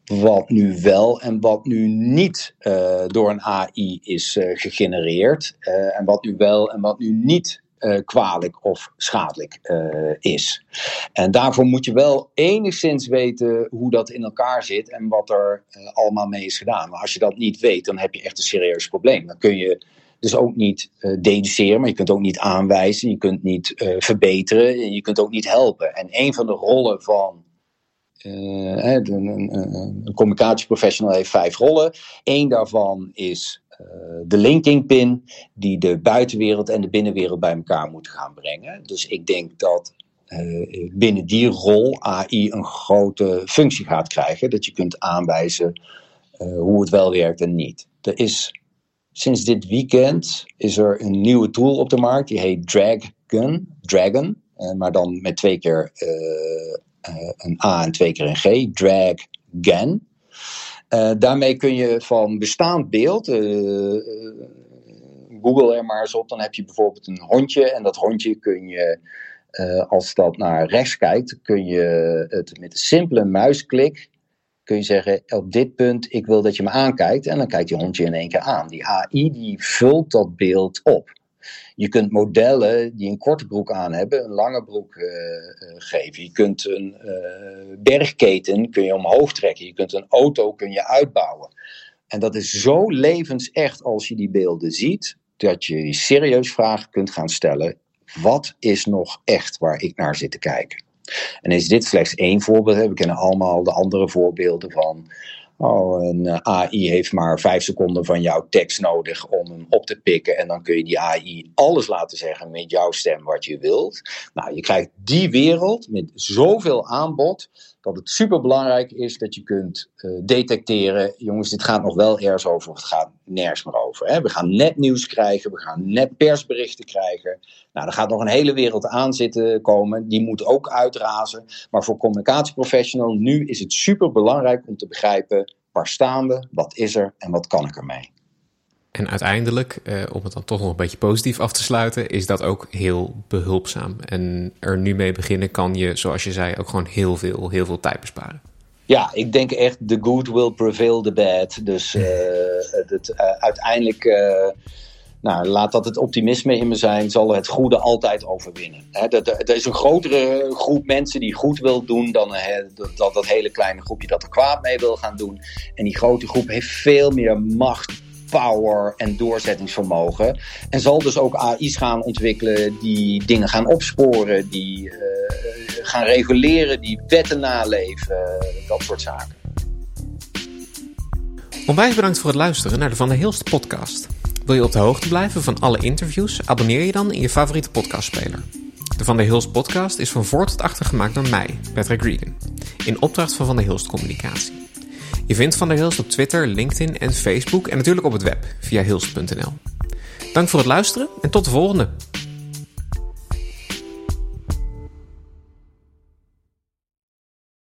wat nu wel en wat nu niet uh, door een AI is uh, gegenereerd en wat nu wel en wat nu niet uh, kwalijk of schadelijk uh, is. En daarvoor moet je wel enigszins weten hoe dat in elkaar zit en wat er uh, allemaal mee is gedaan. Maar als je dat niet weet, dan heb je echt een serieus probleem. Dan kun je dus ook niet deduceren, maar je kunt ook niet aanwijzen, je kunt niet verbeteren, je kunt ook niet helpen. En een van de rollen van een, een, een communicatieprofessional heeft vijf rollen. Eén daarvan is de linking pin die de buitenwereld en de binnenwereld bij elkaar moeten gaan brengen. Dus ik denk dat uh, binnen die rol AI een grote functie gaat krijgen. Dat je kunt aanwijzen uh, hoe het wel werkt en niet. Er is sinds dit weekend is er een nieuwe tool op de markt. Die heet Dragon. Dragon maar dan met twee keer een A en twee keer een G. Dragon. Uh, daarmee kun je van bestaand beeld, uh, Google er maar eens op, dan heb je bijvoorbeeld een hondje en dat hondje kun je, als dat naar rechts kijkt, kun je het met een simpele muisklik, kun je zeggen op dit punt, ik wil dat je me aankijkt en dan kijkt je hondje in één keer aan. Die AI die vult dat beeld op. Je kunt modellen die een korte broek aan hebben, een lange broek uh, geven. Je kunt een uh, bergketen kun je omhoog trekken. Je kunt een auto kun je uitbouwen. En dat is zo levensecht als je die beelden ziet, dat je je serieus vragen kunt gaan stellen. Wat is nog echt waar ik naar zit te kijken? En is dit slechts één voorbeeld? We kennen allemaal de andere voorbeelden van Oh, een eh, AI heeft maar vijf seconden van jouw tekst nodig om hem op te pikken. En dan kun je die AI alles laten zeggen met jouw stem wat je wilt. Nou, je krijgt die wereld met zoveel aanbod. Dat het super belangrijk is dat je kunt uh, detecteren. Jongens, dit gaat nog wel ergens over. Of het gaat nergens meer over. Hè? We gaan net nieuws krijgen. We gaan net persberichten krijgen. Nou, er gaat nog een hele wereld aan zitten komen. Die moet ook uitrazen. Maar voor communicatieprofessional nu is het super belangrijk om te begrijpen waar staan we, wat is er en wat kan ik ermee. En uiteindelijk, eh, om het dan toch nog een beetje positief af te sluiten, is dat ook heel behulpzaam. En er nu mee beginnen kan je, zoals je zei, ook gewoon heel veel, heel veel tijd besparen. Ja, ik denk echt the good will prevail the bad. Dus uh, het, uh, uiteindelijk nou, laat dat het optimisme in me zijn, zal het goede altijd overwinnen. er is een grotere groep mensen die goed wil doen dan dat, dat, dat hele kleine groepje dat er kwaad mee wil gaan doen. En die grote groep heeft veel meer macht, power en doorzettingsvermogen. En zal dus ook AI's gaan ontwikkelen die dingen gaan opsporen, die uh, gaan reguleren, die wetten naleven, dat soort zaken. Onwijs bedankt voor het luisteren naar de Van der Hilst podcast. Wil je op de hoogte blijven van alle interviews? Abonneer je dan in je favoriete podcastspeler. De Van der Hilst podcast is van voor tot achter gemaakt door mij, Patrick Regan, in opdracht van Van der Hilst Communicatie. Je vindt Van der Hilst op Twitter, LinkedIn en Facebook en natuurlijk op het web via hilst.nl. Dank voor het luisteren en tot de volgende!